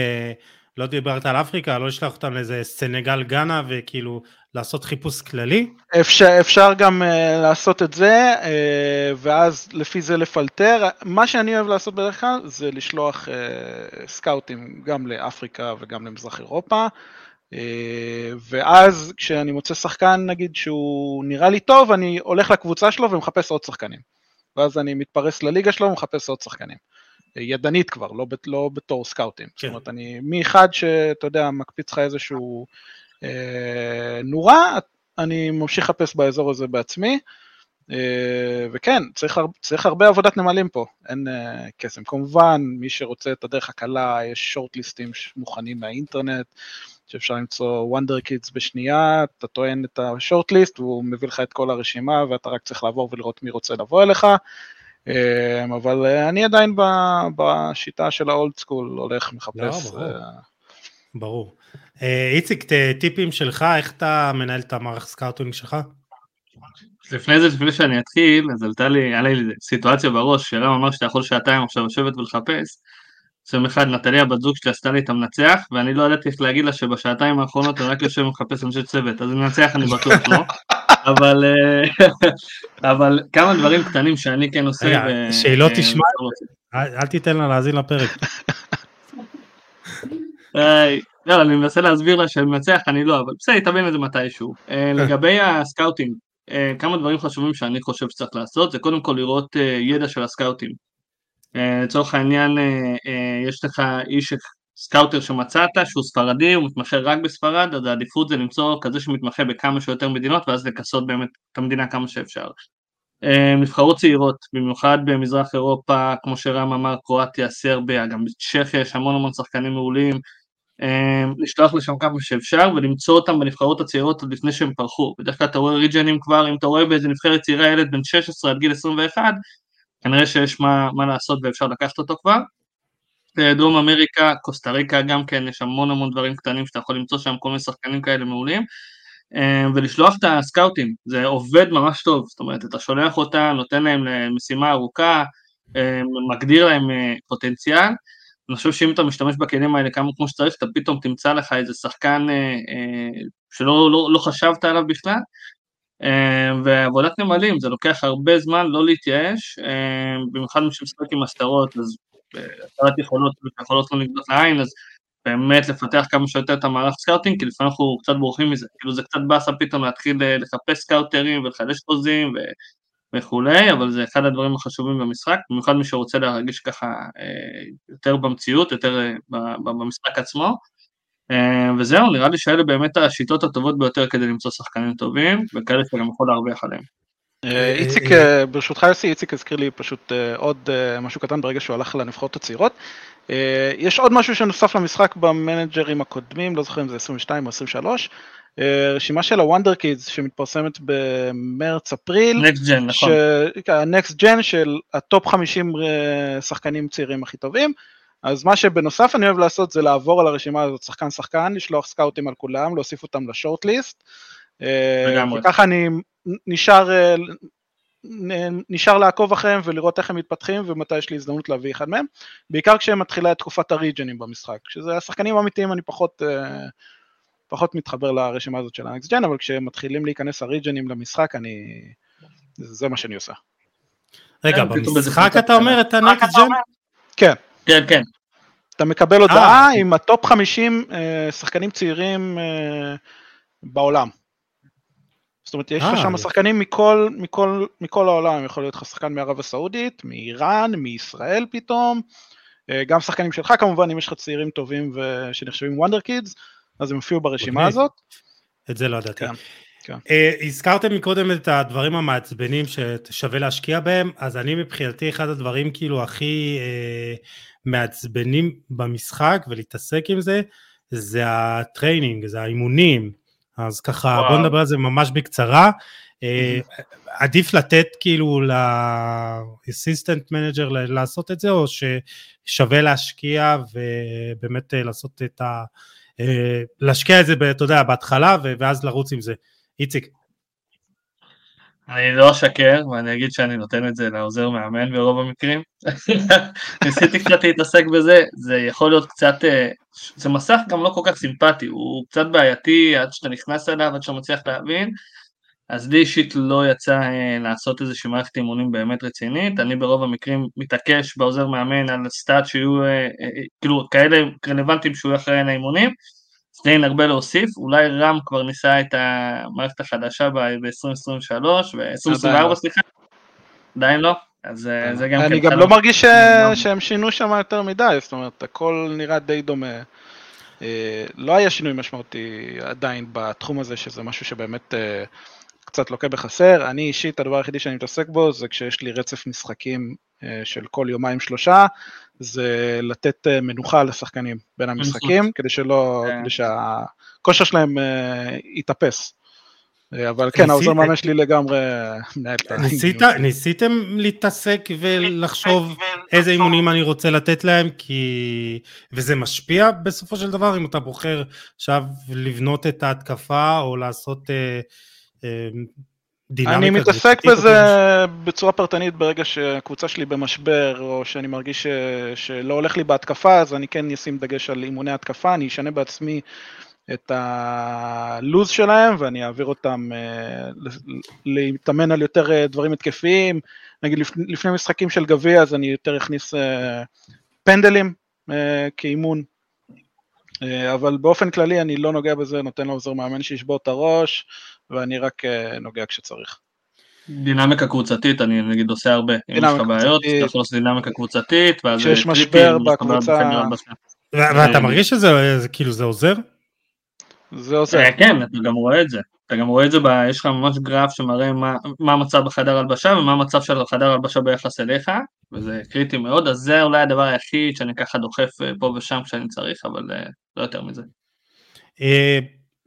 לא דיברת על אפריקה, לא תשלח אותם לאיזה סנגל גאנה וכאילו לעשות חיפוש כללי? אפשר, אפשר גם uh, לעשות את זה, uh, ואז לפי זה לפלטר. מה שאני אוהב לעשות בדרך כלל זה לשלוח uh, סקאוטים גם לאפריקה וגם למזרח אירופה. אה, ואז כשאני מוצא שחקן נגיד שהוא נראה לי טוב, אני הולך לקבוצה שלו ומחפש עוד שחקנים. ואז אני מתפרס לליגה שלו ומחפש עוד שחקנים. אה, ידנית כבר, לא, לא בתור סקאוטים. כן. זאת אומרת, אני מאחד שאתה יודע, מקפיץ לך איזשהו אה, נורה, אני ממשיך לחפש באזור הזה בעצמי. אה, וכן, צריך, צריך הרבה עבודת נמלים פה, אין אה, קסם. כמובן, מי שרוצה את הדרך הקלה, יש שורט-ליסטים מוכנים מהאינטרנט. שאפשר למצוא וונדר קידס בשנייה, אתה טוען את השורט-ליסט והוא מביא לך את כל הרשימה ואתה רק צריך לעבור ולראות מי רוצה לבוא אליך. אמ, אבל אה, אני עדיין בשיטה של האולד סקול הולך מחפש. לא, ברור. אה. אה, איציק, טיפים שלך, איך אתה מנהל את המערך scouting שלך? לפני זה, לפני שאני אתחיל, אז עלתה לי, היה לי סיטואציה בראש, שרם אמר שאתה יכול שעתיים עכשיו לשבת ולחפש, יום אחד נטליה בת זוג שלי עשתה לי את המנצח, ואני לא ידעתי איך להגיד לה שבשעתיים האחרונות אני רק יושב ומחפש אנשי צוות, אז מנצח אני בטוח לא, [laughs] אבל, אה, [laughs] אבל כמה דברים קטנים שאני כן עושה. רגע, שהיא לא תשמע, אל תיתן לה להאזין לפרק. [laughs] לא, אני מנסה להסביר לה שאני מנצח, אני לא, אבל בסדר, תבין את זה מתישהו. אה, לגבי ה scouting, אה, כמה דברים חשובים שאני חושב שצריך לעשות, זה קודם כל לראות ידע של הסקאוטים. אה, לצורך העניין אה, אה, יש לך איש scouter שמצאת שהוא ספרדי, הוא מתמחה רק בספרד, אז העדיפות זה למצוא כזה שמתמחה בכמה שיותר מדינות ואז לכסות באמת את המדינה כמה שאפשר. נבחרות צעירות, במיוחד במזרח אירופה, כמו שרם אמר, קרואטיה, סרביה, גם בצ'כיה יש המון המון שחקנים מעולים, לשלוח לשם כמה שאפשר ולמצוא אותם בנבחרות הצעירות עוד לפני שהם פרחו. בדרך כלל אתה רואה ריג'נים כבר, אם אתה רואה באיזה נבחרת צעירה ילד בן 16 עד גיל 21, כנראה שיש מה, מה לעשות ואפשר לקחת אותו כבר. אה, דרום אמריקה, קוסטה ריקה גם כן, יש המון המון דברים קטנים שאתה יכול למצוא שם כל מיני שחקנים כאלה מעולים. אה, ולשלוח את הסקאוטים, זה עובד ממש טוב, זאת אומרת, אתה שולח אותם, נותן להם משימה ארוכה, אה, מגדיר להם פוטנציאל, אני חושב שאם אתה משתמש בכלים האלה כמה כמו שצריך, אתה פתאום תמצא לך איזה שחקן שלא לא, לא חשבת עליו בכלל. אה, ועבודת נמלים, זה לוקח הרבה זמן לא להתייאש, אה, במיוחד מי שמשחק עם הסתרות, אז הסתרת יכולות, יכולות לא נגדות לעין, אז באמת לפתח כמה שיותר את המערך scouting, כי לפעמים אנחנו קצת בורחים מזה, כאילו זה קצת באסה פתאום להתחיל אה, לחפש סקאוטרים ולחדש חוזים וכולי, אבל זה אחד הדברים החשובים במשחק, במיוחד מי שרוצה להרגיש ככה יותר במציאות, יותר במשחק עצמו. וזהו, נראה לי שאלה באמת השיטות הטובות ביותר כדי למצוא שחקנים טובים, וכאלה שגם יכול להרוויח עליהם. אה, איציק, אה, ברשותך יוסי, איציק הזכיר לי פשוט אה, עוד משהו קטן ברגע שהוא הלך לנבחרות הצעירות. יש עוד משהו שנוסף למשחק במנג'רים הקודמים, לא זוכר אם זה 22 או 23, רשימה של ה wonder kids שמתפרסמת במרץ-אפריל. next gen, נכון. ה next gen של הטופ 50 שחקנים צעירים הכי טובים. אז מה שבנוסף אני אוהב לעשות זה לעבור על הרשימה הזאת שחקן שחקן, לשלוח סקאוטים על כולם, להוסיף אותם ל shortlist. וככה אני נשאר, אה, נשאר לעקוב אחריהם ולראות איך הם מתפתחים ומתי יש לי הזדמנות להביא אחד מהם, בעיקר כשהם מתחילה את תקופת הריג'נים במשחק, כשזה השחקנים האמיתיים אני פחות, אה, פחות מתחבר לרשימה הזאת של ה next gen, אבל כשמתחילים להיכנס הריג'נים למשחק אני, זה מה שאני עושה. רגע, כן, במשחק אתה אומר את ה next gen? כן. כן, כן. אתה מקבל הודעה עם הטופ 50 שחקנים צעירים בעולם. זאת אומרת, יש לך אה, שם שחקנים מכל, מכל, מכל העולם, יכול להיות לך שחקן מערב הסעודית, מאיראן, מישראל פתאום, אה, גם שחקנים שלך כמובן, אם יש לך צעירים טובים שנחשבים וונדר קידס, אז הם הופיעו ברשימה הזאת. את זה לא ידעתי. כן, כן. Uh, הזכרתם מקודם את הדברים המעצבנים ששווה להשקיע בהם, אז אני מבחינתי אחד הדברים כאילו הכי uh, מעצבנים במשחק ולהתעסק עם זה, זה ה training, זה האימונים. אז ככה וואו. בוא נדבר על זה ממש בקצרה. Mm-hmm. עדיף לתת כאילו ל assistant manager לעשות את זה, או ששווה להשקיע ובאמת אה, לעשות את ה... אה, להשקיע את זה, אתה יודע, בהתחלה ואז לרוץ עם זה. איציק. אני לא אשקר, ואני אגיד שאני נותן את זה לעוזר מאמן ברוב המקרים. [laughs] ניסיתי קצת להתעסק בזה, זה יכול להיות קצת, אה, זה מסך גם לא כל כך סימפטי, הוא קצת בעייתי עד שאתה נכנס אליו, עד שאתה מצליח להבין, אז לי אישית לא יצא אה, לעשות איזושהי מערכת אימונים באמת רצינית, אני ברוב המקרים מתעקש בעוזר מאמן על סטאט שיהיו, אה, כאילו כאלה רלוונטיים שהוא יהיה אחראי אז אין הרבה להוסיף, אולי רם כבר ניסה את המערכת החדשה ב-2023, ב-2024 סליחה, עדיין לא, אז אה, זה גם אני כן גם לא מרגיש שהם שינו שם יותר מדי, זאת אומרת, הכל נראה די דומה. אה, לא היה שינוי משמעותי עדיין בתחום הזה, שזה משהו שבאמת אה, קצת לוקה בחסר. אני אישית, הדבר היחידי שאני מתעסק בו זה כשיש לי רצף משחקים של כל יומיים שלושה, זה לתת אה, מנוחה לשחקנים בין המשחקים, כדי שלא, כן. כדי שהכושר שלהם אה, יתאפס. אה, אבל כן, העוזר מאמן שלי לגמרי מנהל את ה... [laughs] ניסיתם להתעסק ולחשוב איזה אימונים אני רוצה לתת להם, כי... וזה משפיע בסופו של דבר, אם אתה בוחר עכשיו לבנות את ההתקפה, או לעשות. אני מתעסק בזה בצורה פרטנית ברגע שהקבוצה שלי במשבר, או שאני מרגיש ש... שלא הולך לי בהתקפה, אז אני כן אשים דגש על אימוני התקפה, אני אשנה בעצמי את הלוז שלהם, ואני אעביר אותם אה, להתאמן על יותר אה, דברים התקפיים. נגיד לפני משחקים של גביע, אז אני יותר אכניס אה, פנדלים כאימון. אבל באופן כללי אני לא נוגע בזה, נותן לעוזר מאמן שישבור את הראש, ואני רק אה, נוגע כשצריך. דינמיקה קבוצתית, אני נגיד עושה הרבה, אם יש לך בעיות, אתה יכול לעשות דינמיקה קבוצתית, ואז כשיש משבר בקבוצה... ואתה מרגיש שזה כאילו זה עוזר? זה עוזר. אה, כן, אתה גם רואה את זה. אתה גם רואה את זה, ב, יש לך ממש גרף שמראה מה, מה המצב בחדר הלבשה ומה המצב של חדר הלבשה ביחס אליך, וזה קריטי מאוד, אז זה אולי הדבר היחיד שאני ככה דוחף אה, פה ושם כשאני צריך, אבל לא יותר מזה.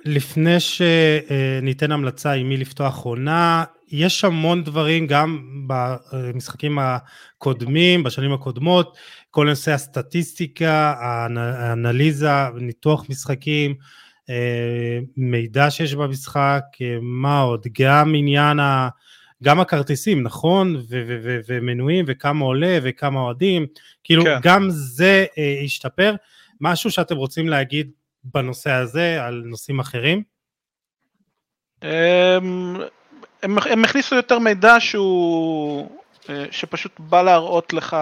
לפני שניתן המלצה עם מי לפתוח עונה, יש המון דברים גם במשחקים הקודמים, בשנים הקודמות, כל נושא הסטטיסטיקה, האנליזה, ניתוח משחקים, מידע שיש במשחק, מה עוד, גם עניין גם הכרטיסים, נכון? ומנויים, וכמה עולה, וכמה אוהדים, כאילו כן. גם זה אה, השתפר. משהו שאתם רוצים להגיד בנושא הזה, על נושאים אחרים? הם, הם, הם הכניסו יותר מידע שהוא, אה, שפשוט בא להראות לך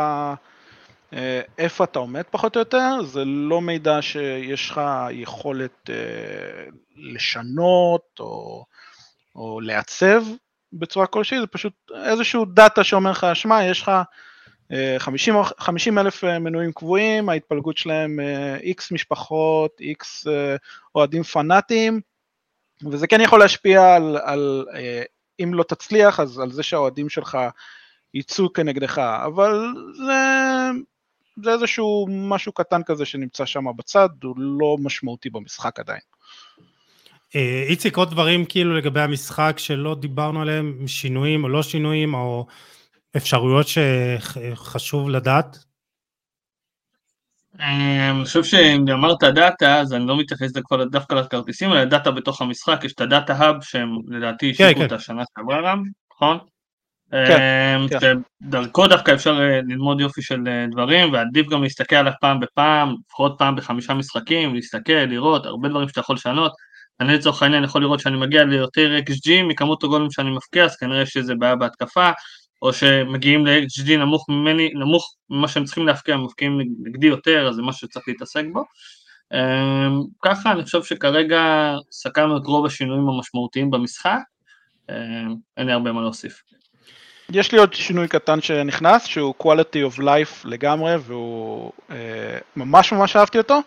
אה, איפה אתה עומד פחות או יותר, זה לא מידע שיש לך יכולת אה, לשנות או, או לעצב בצורה כלשהי, זה פשוט איזשהו דאטה שאומר לך, שמע, יש לך 50, 50 אלף מנויים קבועים, ההתפלגות שלהם איקס משפחות, איקס אוהדים פנאטיים, וזה כן יכול להשפיע על, על אם לא תצליח, אז על זה שהאוהדים שלך יצאו כנגדך, אבל זה, זה איזשהו משהו קטן כזה שנמצא שם בצד, הוא לא משמעותי במשחק עדיין. אה, איציק, עוד דברים כאילו לגבי המשחק שלא דיברנו עליהם, שינויים או לא שינויים, או אפשרויות שחשוב לדעת? אה, אני חושב שאם אמרת data, אז אני לא מתייחס דווקא לכרטיסים, אלא data בתוך המשחק, יש את ה data hub שהם לדעתי כן, השיקו את כן. השנה שעברה רם, נכון? כן, אמ, כן. דרכו דווקא אפשר אה, ללמוד יופי של אה, דברים, ועדיף גם להסתכל עליו פעם בפעם, לפחות פעם בחמישה משחקים, להסתכל, לראות, הרבה דברים שאתה יכול לשנות. אני לצורך העניין יכול לראות שאני מגיע ליותר XG מכמות הגולים שאני מפקיע, אז כנראה שזה בעיה בהתקפה, או שמגיעים ל-XG נמוך ממני, נמוך ממה שהם צריכים להפקיע, מפקיעים נגדי יותר, אז זה משהו שצריך להתעסק בו. אמ, ככה אני חושב שכרגע סקרנו את רוב השינויים המשמעותיים במשחק, אמ, אין לי הרבה מה להוסיף. יש לי עוד שינוי קטן שנכנס, שהוא quality of life לגמרי, והוא אה, ממש ממש אהבתי אותו.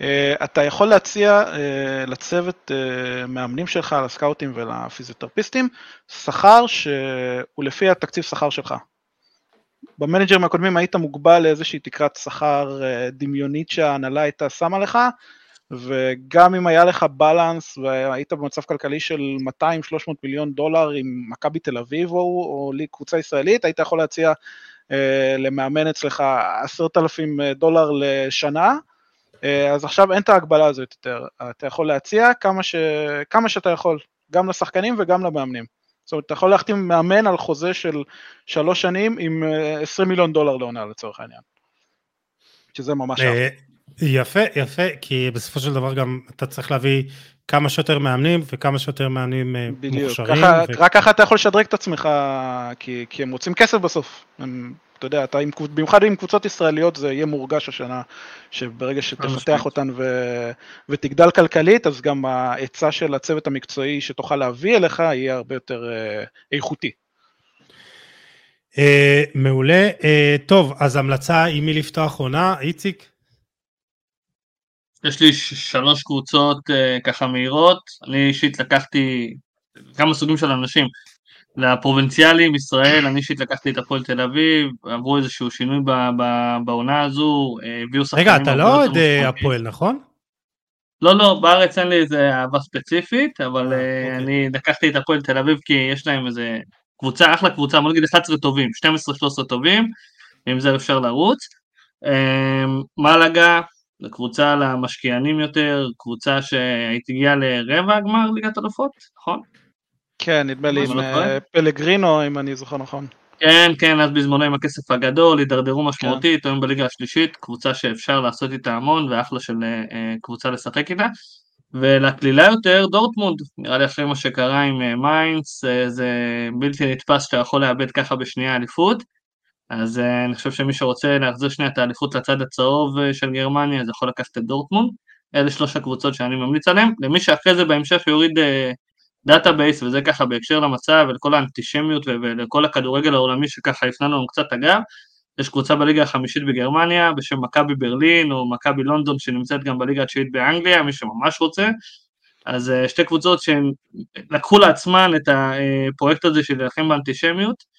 אה, אתה יכול להציע אה, לצוות אה, מאמנים שלך, לסקאוטים ולפיזיותרפיסטים, שכר שהוא לפי התקציב שכר שלך. במנג'רים הקודמים היית מוגבל לאיזושהי תקרת שכר דמיונית שההנהלה הייתה שמה לך, וגם אם היה לך בלנס והיית במצב כלכלי של 200-300 מיליון דולר עם מכבי תל אביב או, או לי קבוצה ישראלית, היית יכול להציע אה, למאמן אצלך 10,000 דולר לשנה, אז עכשיו אין את ההגבלה הזאת יותר, אתה יכול להציע כמה, ש, כמה שאתה יכול, גם לשחקנים וגם למאמנים. זאת אומרת, אתה יכול להחתים מאמן על חוזה של שלוש שנים עם 20 אה, מיליון דולר לעונה לצורך העניין. שזה ממש... אה, יפה, יפה, כי בסופו של דבר גם אתה צריך להביא כמה שיותר מאמנים וכמה שיותר מאמנים אה, בדיוק. מוכשרים. ככה, ו... רק ככה אתה יכול לשדרג את עצמך, כי, כי הם רוצים כסף בסוף. הם, אתה יודע, אתה עם, במיוחד עם קבוצות ישראליות זה יהיה מורגש השנה, שברגע שתפתח אותן ו, ותגדל כלכלית, אז גם ההיצע של הצוות המקצועי שתוכל להביא אליך יהיה הרבה יותר אה, איכותי. Uh, מעולה. Uh, טוב, אז המלצה עם מי לפתוח עונה, איציק? יש לי שלוש קבוצות uh, ככה מהירות, אני אישית לקחתי כמה סוגים של אנשים. לפרובינציאלים, ישראל, אני אישית לקחתי את הפועל תל אביב, עברו איזשהו שינוי בעונה הזו, אה, הביאו שחקנים... רגע, אתה לא עוד אה, הפועל, נכון? לא, לא, בארץ אין לי איזה אהבה ספציפית, אבל אוקיי. אני לקחתי את הפועל תל אביב כי יש להם איזה קבוצה, אחלה קבוצה, בוא נגיד 11 טובים, 12-13 טובים, עם זה אפשר לרוץ. מלאגה, זו קבוצה למשקיענים יותר, קבוצה שהייתי הגיעה לרבע הגמר ליגת אלופות, נכון? כן, נדמה לי עם אה, פלגריני, אם אני זוכר נכון. כן, כן, אז בזמנו עם הכסף הגדול, הידרדרו משמעותית, כן. היום בליגה השלישית, קבוצה שאפשר לעשות איתה המון, ואחלה של אה, קבוצה לשחק איתה. ולקלילה יותר, דורטמונד, נראה לי אחרי מה שקרה עם אה, מיינץ, זה בלתי נתפס שאתה יכול לאבד ככה בשנייה אליפות. אז אני חושב שמי שרוצה להחזיר שנייה את האליפות לצד הצהוב של גרמניה, אז יכול לקחת את דורטמונד. אלה שלוש הקבוצות שאני ממליץ עליהן. למי שאחרי זה בהמשך יוריד database, וזה ככה בהקשר למצב ולכל האנטישמיות ולכל הכדורגל העולמי שככה הפנה לנו קצת את הגב, יש קבוצה בליגה החמישית בגרמניה בשם מכבי ברלין או מכבי לונדון שנמצאת גם בליגה התשיעית באנגליה, מי שממש רוצה, אז אה, שתי קבוצות שהן לקחו לעצמן את הפרויקט הזה של להילחם באנטישמיות אה,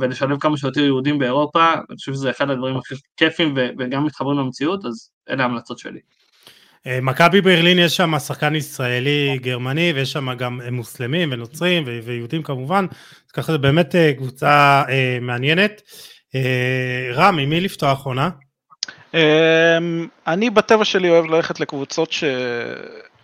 ולשלב כמה שיותר יהודים באירופה, אני חושב שזה אחד הדברים הכי כיפים וגם מתחברים למציאות, אז אלה ההמלצות שלי. אה, מכבי ברלין יש שם שחקן ישראלי גרמני ויש שם גם מוסלמים ונוצרים ויהודים כמובן, אז ככה זה באמת אה, קבוצה אה, מעניינת. רם, עם מי לפתוח עונה? אמ, אני בטבע שלי אוהב ללכת לקבוצות ש...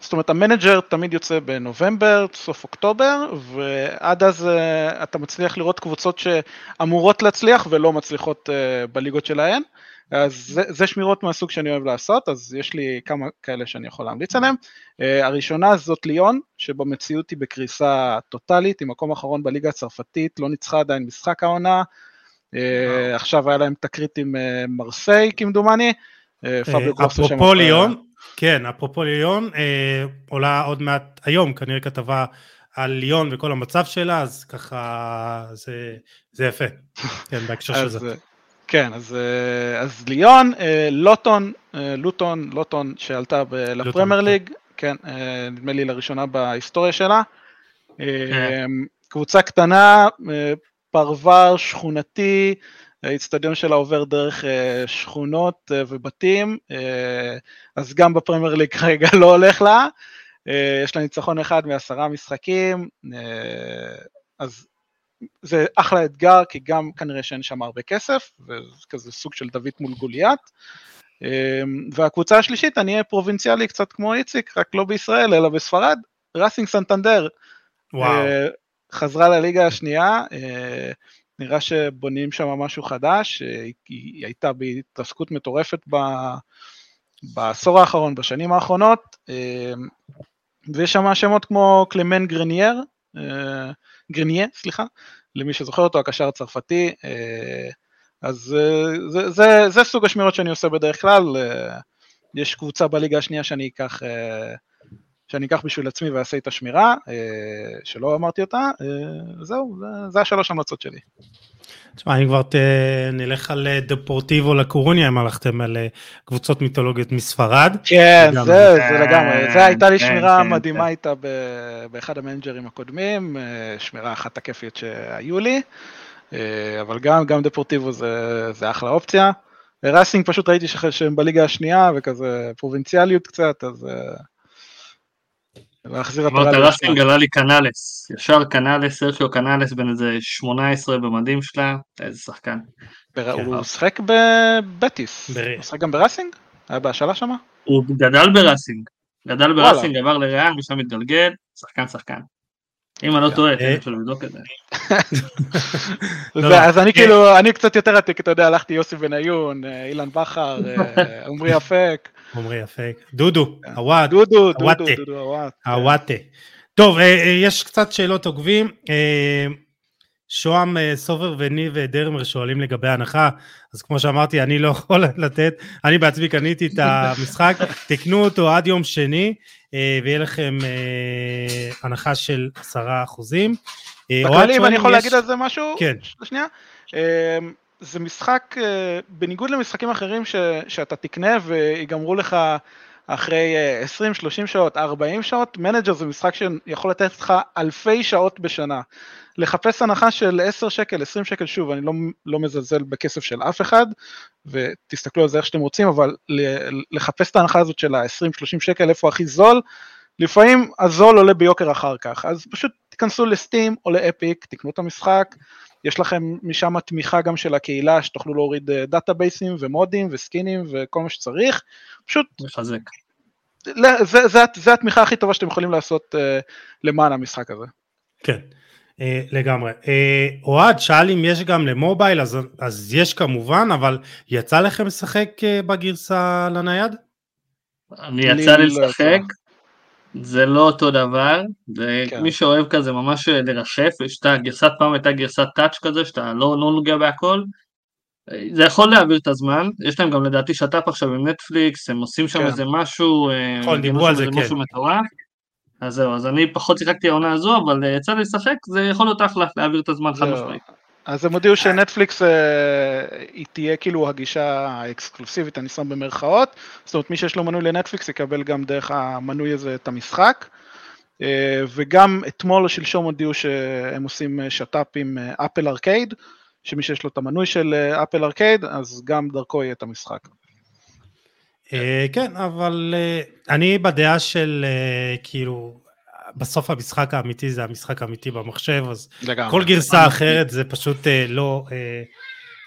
זאת אומרת, המנג'ר תמיד יוצא בנובמבר, סוף אוקטובר, ועד אז uh, אתה מצליח לראות קבוצות שאמורות להצליח ולא מצליחות uh, בליגות שלהן. אז זה, זה שמירות מהסוג שאני אוהב לעשות, אז יש לי כמה כאלה שאני יכול להמליץ עליהם. Uh, הראשונה זאת ליון, שבמציאות היא בקריסה טוטאלית, היא מקום אחרון בליגה הצרפתית, לא ניצחה עדיין משחק העונה. Uh, עכשיו היה להם תקרית עם uh, מרסיי, כמדומני. אפרופו ליון, כן, אפרופו ליון, אה, עולה עוד מעט היום כנראה כתבה על ליון וכל המצב שלה, אז ככה זה, זה יפה, [laughs] כן, בהקשר של זה. כן, אז, אה, אז ליון, אה, לוטון, אה, לוטון, לוטון שעלתה לפרמייר כן. ליג, כן, נדמה לי לראשונה בהיסטוריה שלה. כן. קבוצה קטנה, פרבר שכונתי, האיצטדיון שלה עובר דרך שכונות ובתים, אז גם בפרמייר ליג כרגע לא הולך לה. יש לה ניצחון אחד מעשרה משחקים, אז זה אחלה אתגר, כי גם כנראה שאין שם הרבה כסף, וזה כזה סוג של דוד מול גוליית. והקבוצה השלישית, אני אהיה פרובינציאלי קצת כמו איציק, רק לא בישראל, אלא בספרד, ראסינג סנטנדר. וואו. אה, חזרה לליגה השנייה, אה, נראה שבונים שם משהו חדש, אה, היא הייתה בהתרסקות מטורפת בעשור האחרון, בשנים האחרונות, ויש שם שמות כמו קלמן גרנייר, גרנייה, סליחה, למי שזוכר אותו, הקשר הצרפתי, אה, אז אה, זה, זה, זה סוג השמירות שאני עושה בדרך כלל, אה, יש קבוצה בליגה השנייה שאני אקח, שאני אקח בשביל עצמי ואעשה את השמירה, שלא אמרתי אותה, זהו, זה, זה השלוש המלצות שלי. תשמע, אם כבר ת... נלך על דפורטיבו לקורוניה, אם הלכתם על קבוצות מיתולוגיות מספרד. כן, זה, זה לגמרי, זה הייתה לי כן, שמירה כן, מדהימה כן. איתה באחד המנג'רים הקודמים, שמירה אחת הכיפיות שהיו לי, אבל גם, גם דפורטיבו זה, זה אחלה אופציה. ראסינג פשוט ראיתי שהם בליגה השנייה וכזה פרובינציאליות קצת, אז להחזיר עטרה ליושנה. ראסינג עלה לי קנאלס, ישר קנאלס, סרחיו קנאלס בין איזה 18 במדים שלה, איזה שחקן. הוא משחק בבטיס, הוא משחק גם בראסינג? היה בהשאלה שמה? הוא גדל בראסינג, גדל בראסינג, עבר לריאל, משם מתגלגל, שחקן שחקן. אם אני לא טועה, אה. אפשר לבדוק את זה. [laughs] לא, אז אני כאילו, אני קצת יותר עתיק, אתה יודע, הלכתי יוסי בניון, אה, אילן בכר, אה, [laughs] עמרי אפק. עמרי אפק. דודו, עוואט. דודו, דודו, דודו, עוואט. עוואטה. טוב, יש קצת שאלות עוקבים. שוהם סובר וניב דרמר שואלים לגבי הנחה, אז כמו שאמרתי, אני לא יכול [laughs] לתת, אני בעצמי קניתי את המשחק, [laughs] תקנו אותו עד יום שני, אה, ויהיה לכם אה, הנחה של עשרה אחוזים. אה, בכללי, אם אני יכול להגיד על זה משהו? כן. שנייה. זה משחק, בניגוד למשחקים אחרים ש, שאתה תקנה ויגמרו לך אחרי 20, 30 שעות, 40 שעות, Manager זה משחק שיכול לתת לך אלפי שעות בשנה. לחפש הנחה של 10 שקל, 20 שקל, שוב, אני לא, לא מזלזל בכסף של אף אחד, ותסתכלו על זה איך שאתם רוצים, אבל לחפש את ההנחה הזאת של ה-20-30 שקל, איפה הכי זול, לפעמים הזול עולה ביוקר אחר כך, אז פשוט תיכנסו ל Steam או ל Epic, תקנו את המשחק, יש לכם משם תמיכה גם של הקהילה, שתוכלו להוריד דאטאבייסים ומודים וסקינים וכל מה שצריך, פשוט... מחזק. זה, זה, זה, זה התמיכה הכי טובה שאתם יכולים לעשות אה, למען המשחק הזה. כן. אה, לגמרי. אה, אוהד שאל אם יש גם למובייל, אז, אז יש כמובן, אבל יצא לכם לשחק אה, בגרסה לנייד? אני יצא לי לא לשחק, זה לא אותו דבר, כן. מי שאוהב כזה ממש לרשף, יש את הגרסת פעם הייתה גרסת טאץ' כזה, שאתה לא, לא נוגע בהכל, זה יכול להעביר את הזמן, יש להם גם לדעתי שת"פ עכשיו עם נטפליקס, הם עושים שם כן. איזה משהו, נכון, דיברו על זה, כן. משהו מטורף. אז זהו, אז אני פחות שיחקתי העונה הזו, אבל אה, יצא לי לשחק, זה יכול להיות אחלה להעביר את הזמן חד משמעית. אז הם הודיעו שנטפליקס אה, היא תהיה כאילו הגישה האקסקלוסיבית, אני שם במרכאות, זאת אומרת מי שיש לו מנוי לנטפליקס יקבל גם דרך המנוי הזה את המשחק, אה, וגם אתמול או שלשום הודיעו שהם עושים שת"פ עם אפל ארקייד, שמי שיש לו את המנוי של אפל ארקייד, אז גם דרכו יהיה את המשחק. אה, כן, אבל אה, אני בדעה של אה, כאילו, בסוף המשחק האמיתי זה המשחק האמיתי במחשב, אז לגמרי. כל גרסה אחרת זה פשוט לא,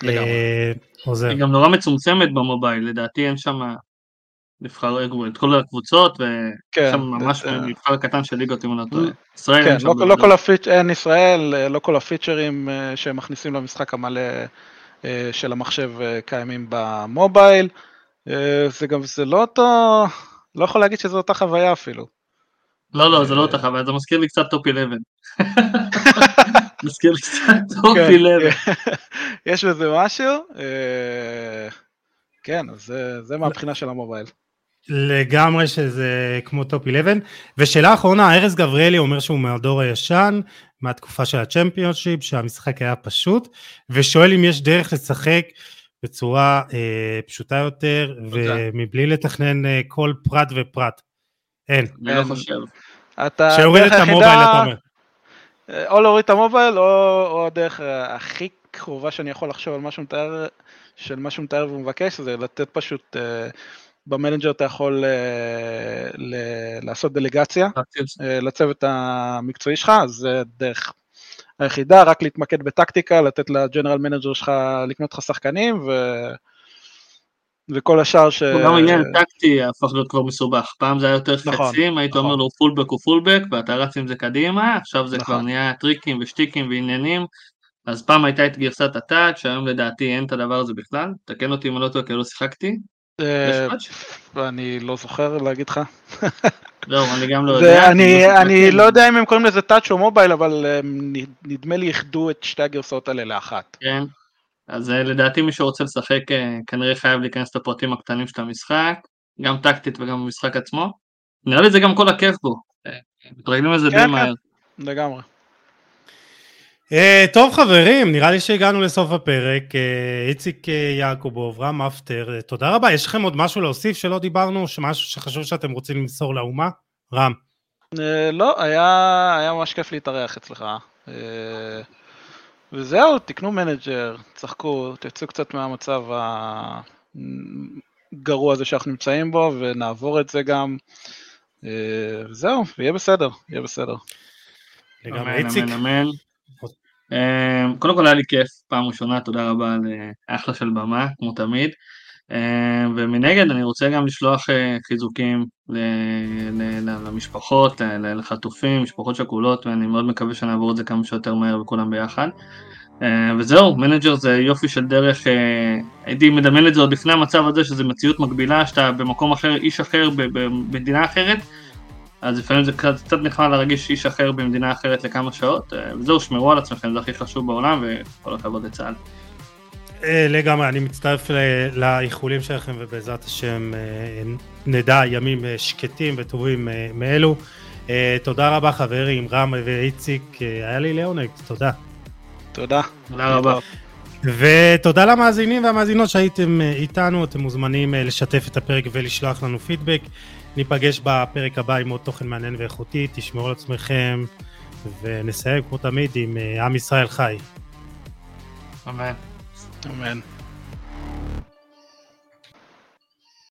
אה, עוזר. היא גם נורא מצומצמת במובייל, לדעתי אין שם נבחר את כל הקבוצות, כן, ושם ממש אה, מבחר קטן של ליגות אם אני לא טועה. ישראל כן, אין שם לא, לא. כל הפיצ'... אין ישראל, אה, לא כל הפיצ'רים אה, שהם מכניסים למשחק המלא אה, של המחשב אה, קיימים במובייל. אה, זה גם, זה לא אותו, לא יכול להגיד שזו אותה חוויה אפילו. לא, לא, זה לא אותה חוויה, זה מזכיר לי קצת Top 11. [laughs] מזכיר לי קצת Top כן, 11. [laughs] יש בזה משהו. אה, כן, זה, זה מהבחינה של המובייל. לגמרי שזה כמו Top 11. ושאלה אחרונה, ארז גבריאלי אומר שהוא מהדור הישן, מהתקופה של ה Championship, שהמשחק היה פשוט, ושואל אם יש דרך לשחק בצורה אה, פשוטה יותר, תודה. ומבלי לתכנן אה, כל פרט ופרט. אין. אני לא. חושב. אתה, שיוריד את המובייל, אתה אומר. אה, או להוריד את המובייל, או, או הדרך הכי קרובה שאני יכול לחשוב על מה שהוא מתאר, של מה שהוא מתאר ומבקש, זה לתת פשוט, אה, ב Manager אתה יכול אה, ל- לעשות דלגציה אה, לצוות המקצועי שלך, אז זה הדרך היחידה, רק להתמקד בטקטיקה, לתת ל general manager שלך לקנות לך שחקנים, ו... וכל השאר ש... גם עניין טקטי הפך להיות כבר מסובך. פעם זה היה יותר נכון, חצים, היית נכון. אומר לו פולבק הוא פולבק, ואתה רץ עם זה קדימה, עכשיו זה נכון. כבר נהיה טריקים ושטיקים ועניינים. אז פעם הייתה את גרסת הטאץ', היום לדעתי אין את הדבר הזה בכלל. תקן אותי אם אני לא טועה, כי לא שיחקתי. אה? אני לא זוכר להגיד לך. זהו, [laughs] אני גם לא יודע. אני, לא. לא יודע אם הם קוראים לזה טאץ' או מובייל, אבל אה, נדמה לי איחדו את שתי הגרסאות האלה לאחת. כן. אז אה, לדעתי מי שרוצה לשחק אה, כנראה חייב להיכנס לפרטים הקטנים של המשחק, גם טקטית וגם במשחק עצמו. נראה לי זה גם כל הכיף בו. אה, מתרגלים לזה כן, די כן. מהר. לגמרי. טוב חברים, נראה לי שהגענו לסוף הפרק. איציק יעקובוב, רם אפטר, תודה רבה. יש לכם עוד משהו להוסיף שלא דיברנו, משהו שחשוב שאתם רוצים למסור לאומה? רם. לא, היה, היה ממש כיף להתארח אצלך. וזהו, תקנו Manager, שחקו, תצאו קצת מהמצב הגרוע הזה שאנחנו נמצאים בו, ונעבור את זה גם. אה, וזהו, ויהיה בסדר, יהיה בסדר. לגמרי. איציק. אמ, קודם כל היה לי כיף, פעם ראשונה, תודה רבה על אה, אחלה של במה, כמו תמיד. אמ, ומנגד אני רוצה גם לשלוח אה, חיזוקים למשפחות, ל- לחטופים, משפחות שכולות, ואני מאוד מקווה שנעבור את זה כמה שיותר מהר וכולם ביחד. אה, וזהו, Manager זה יופי של דרך, אה, הייתי מדמיין את זה עוד לפני המצב הזה, שזה מציאות מקבילה, שאתה במקום אחר, איש אחר במדינה אחרת, אז לפעמים זה קצת קצת נחמד להרגיש איש אחר במדינה אחרת לכמה שעות, אה, וזהו, שמרו על עצמכם, זה הכי חשוב בעולם, וכל הכבוד לצה"ל. אה, לגמרי, אני מצטרף לאיחולים שלכם ובעזרת השם אה, נדע ימים אה, שקטים וטובים מאלו. תודה רבה חברים, רם ואיציק, היה לי לעונג, תודה. תודה. תודה רבה. ותודה למאזינים והמאזינות שהייתם איתנו, אתם מוזמנים לשתף את הפרק ולשלוח לנו פידבק. ניפגש בפרק הבא עם עוד תוכן מעניין ואיכותי, תשמעו על עצמכם ונסיים כמו תמיד עם עם ישראל חי. אמן. Oh man.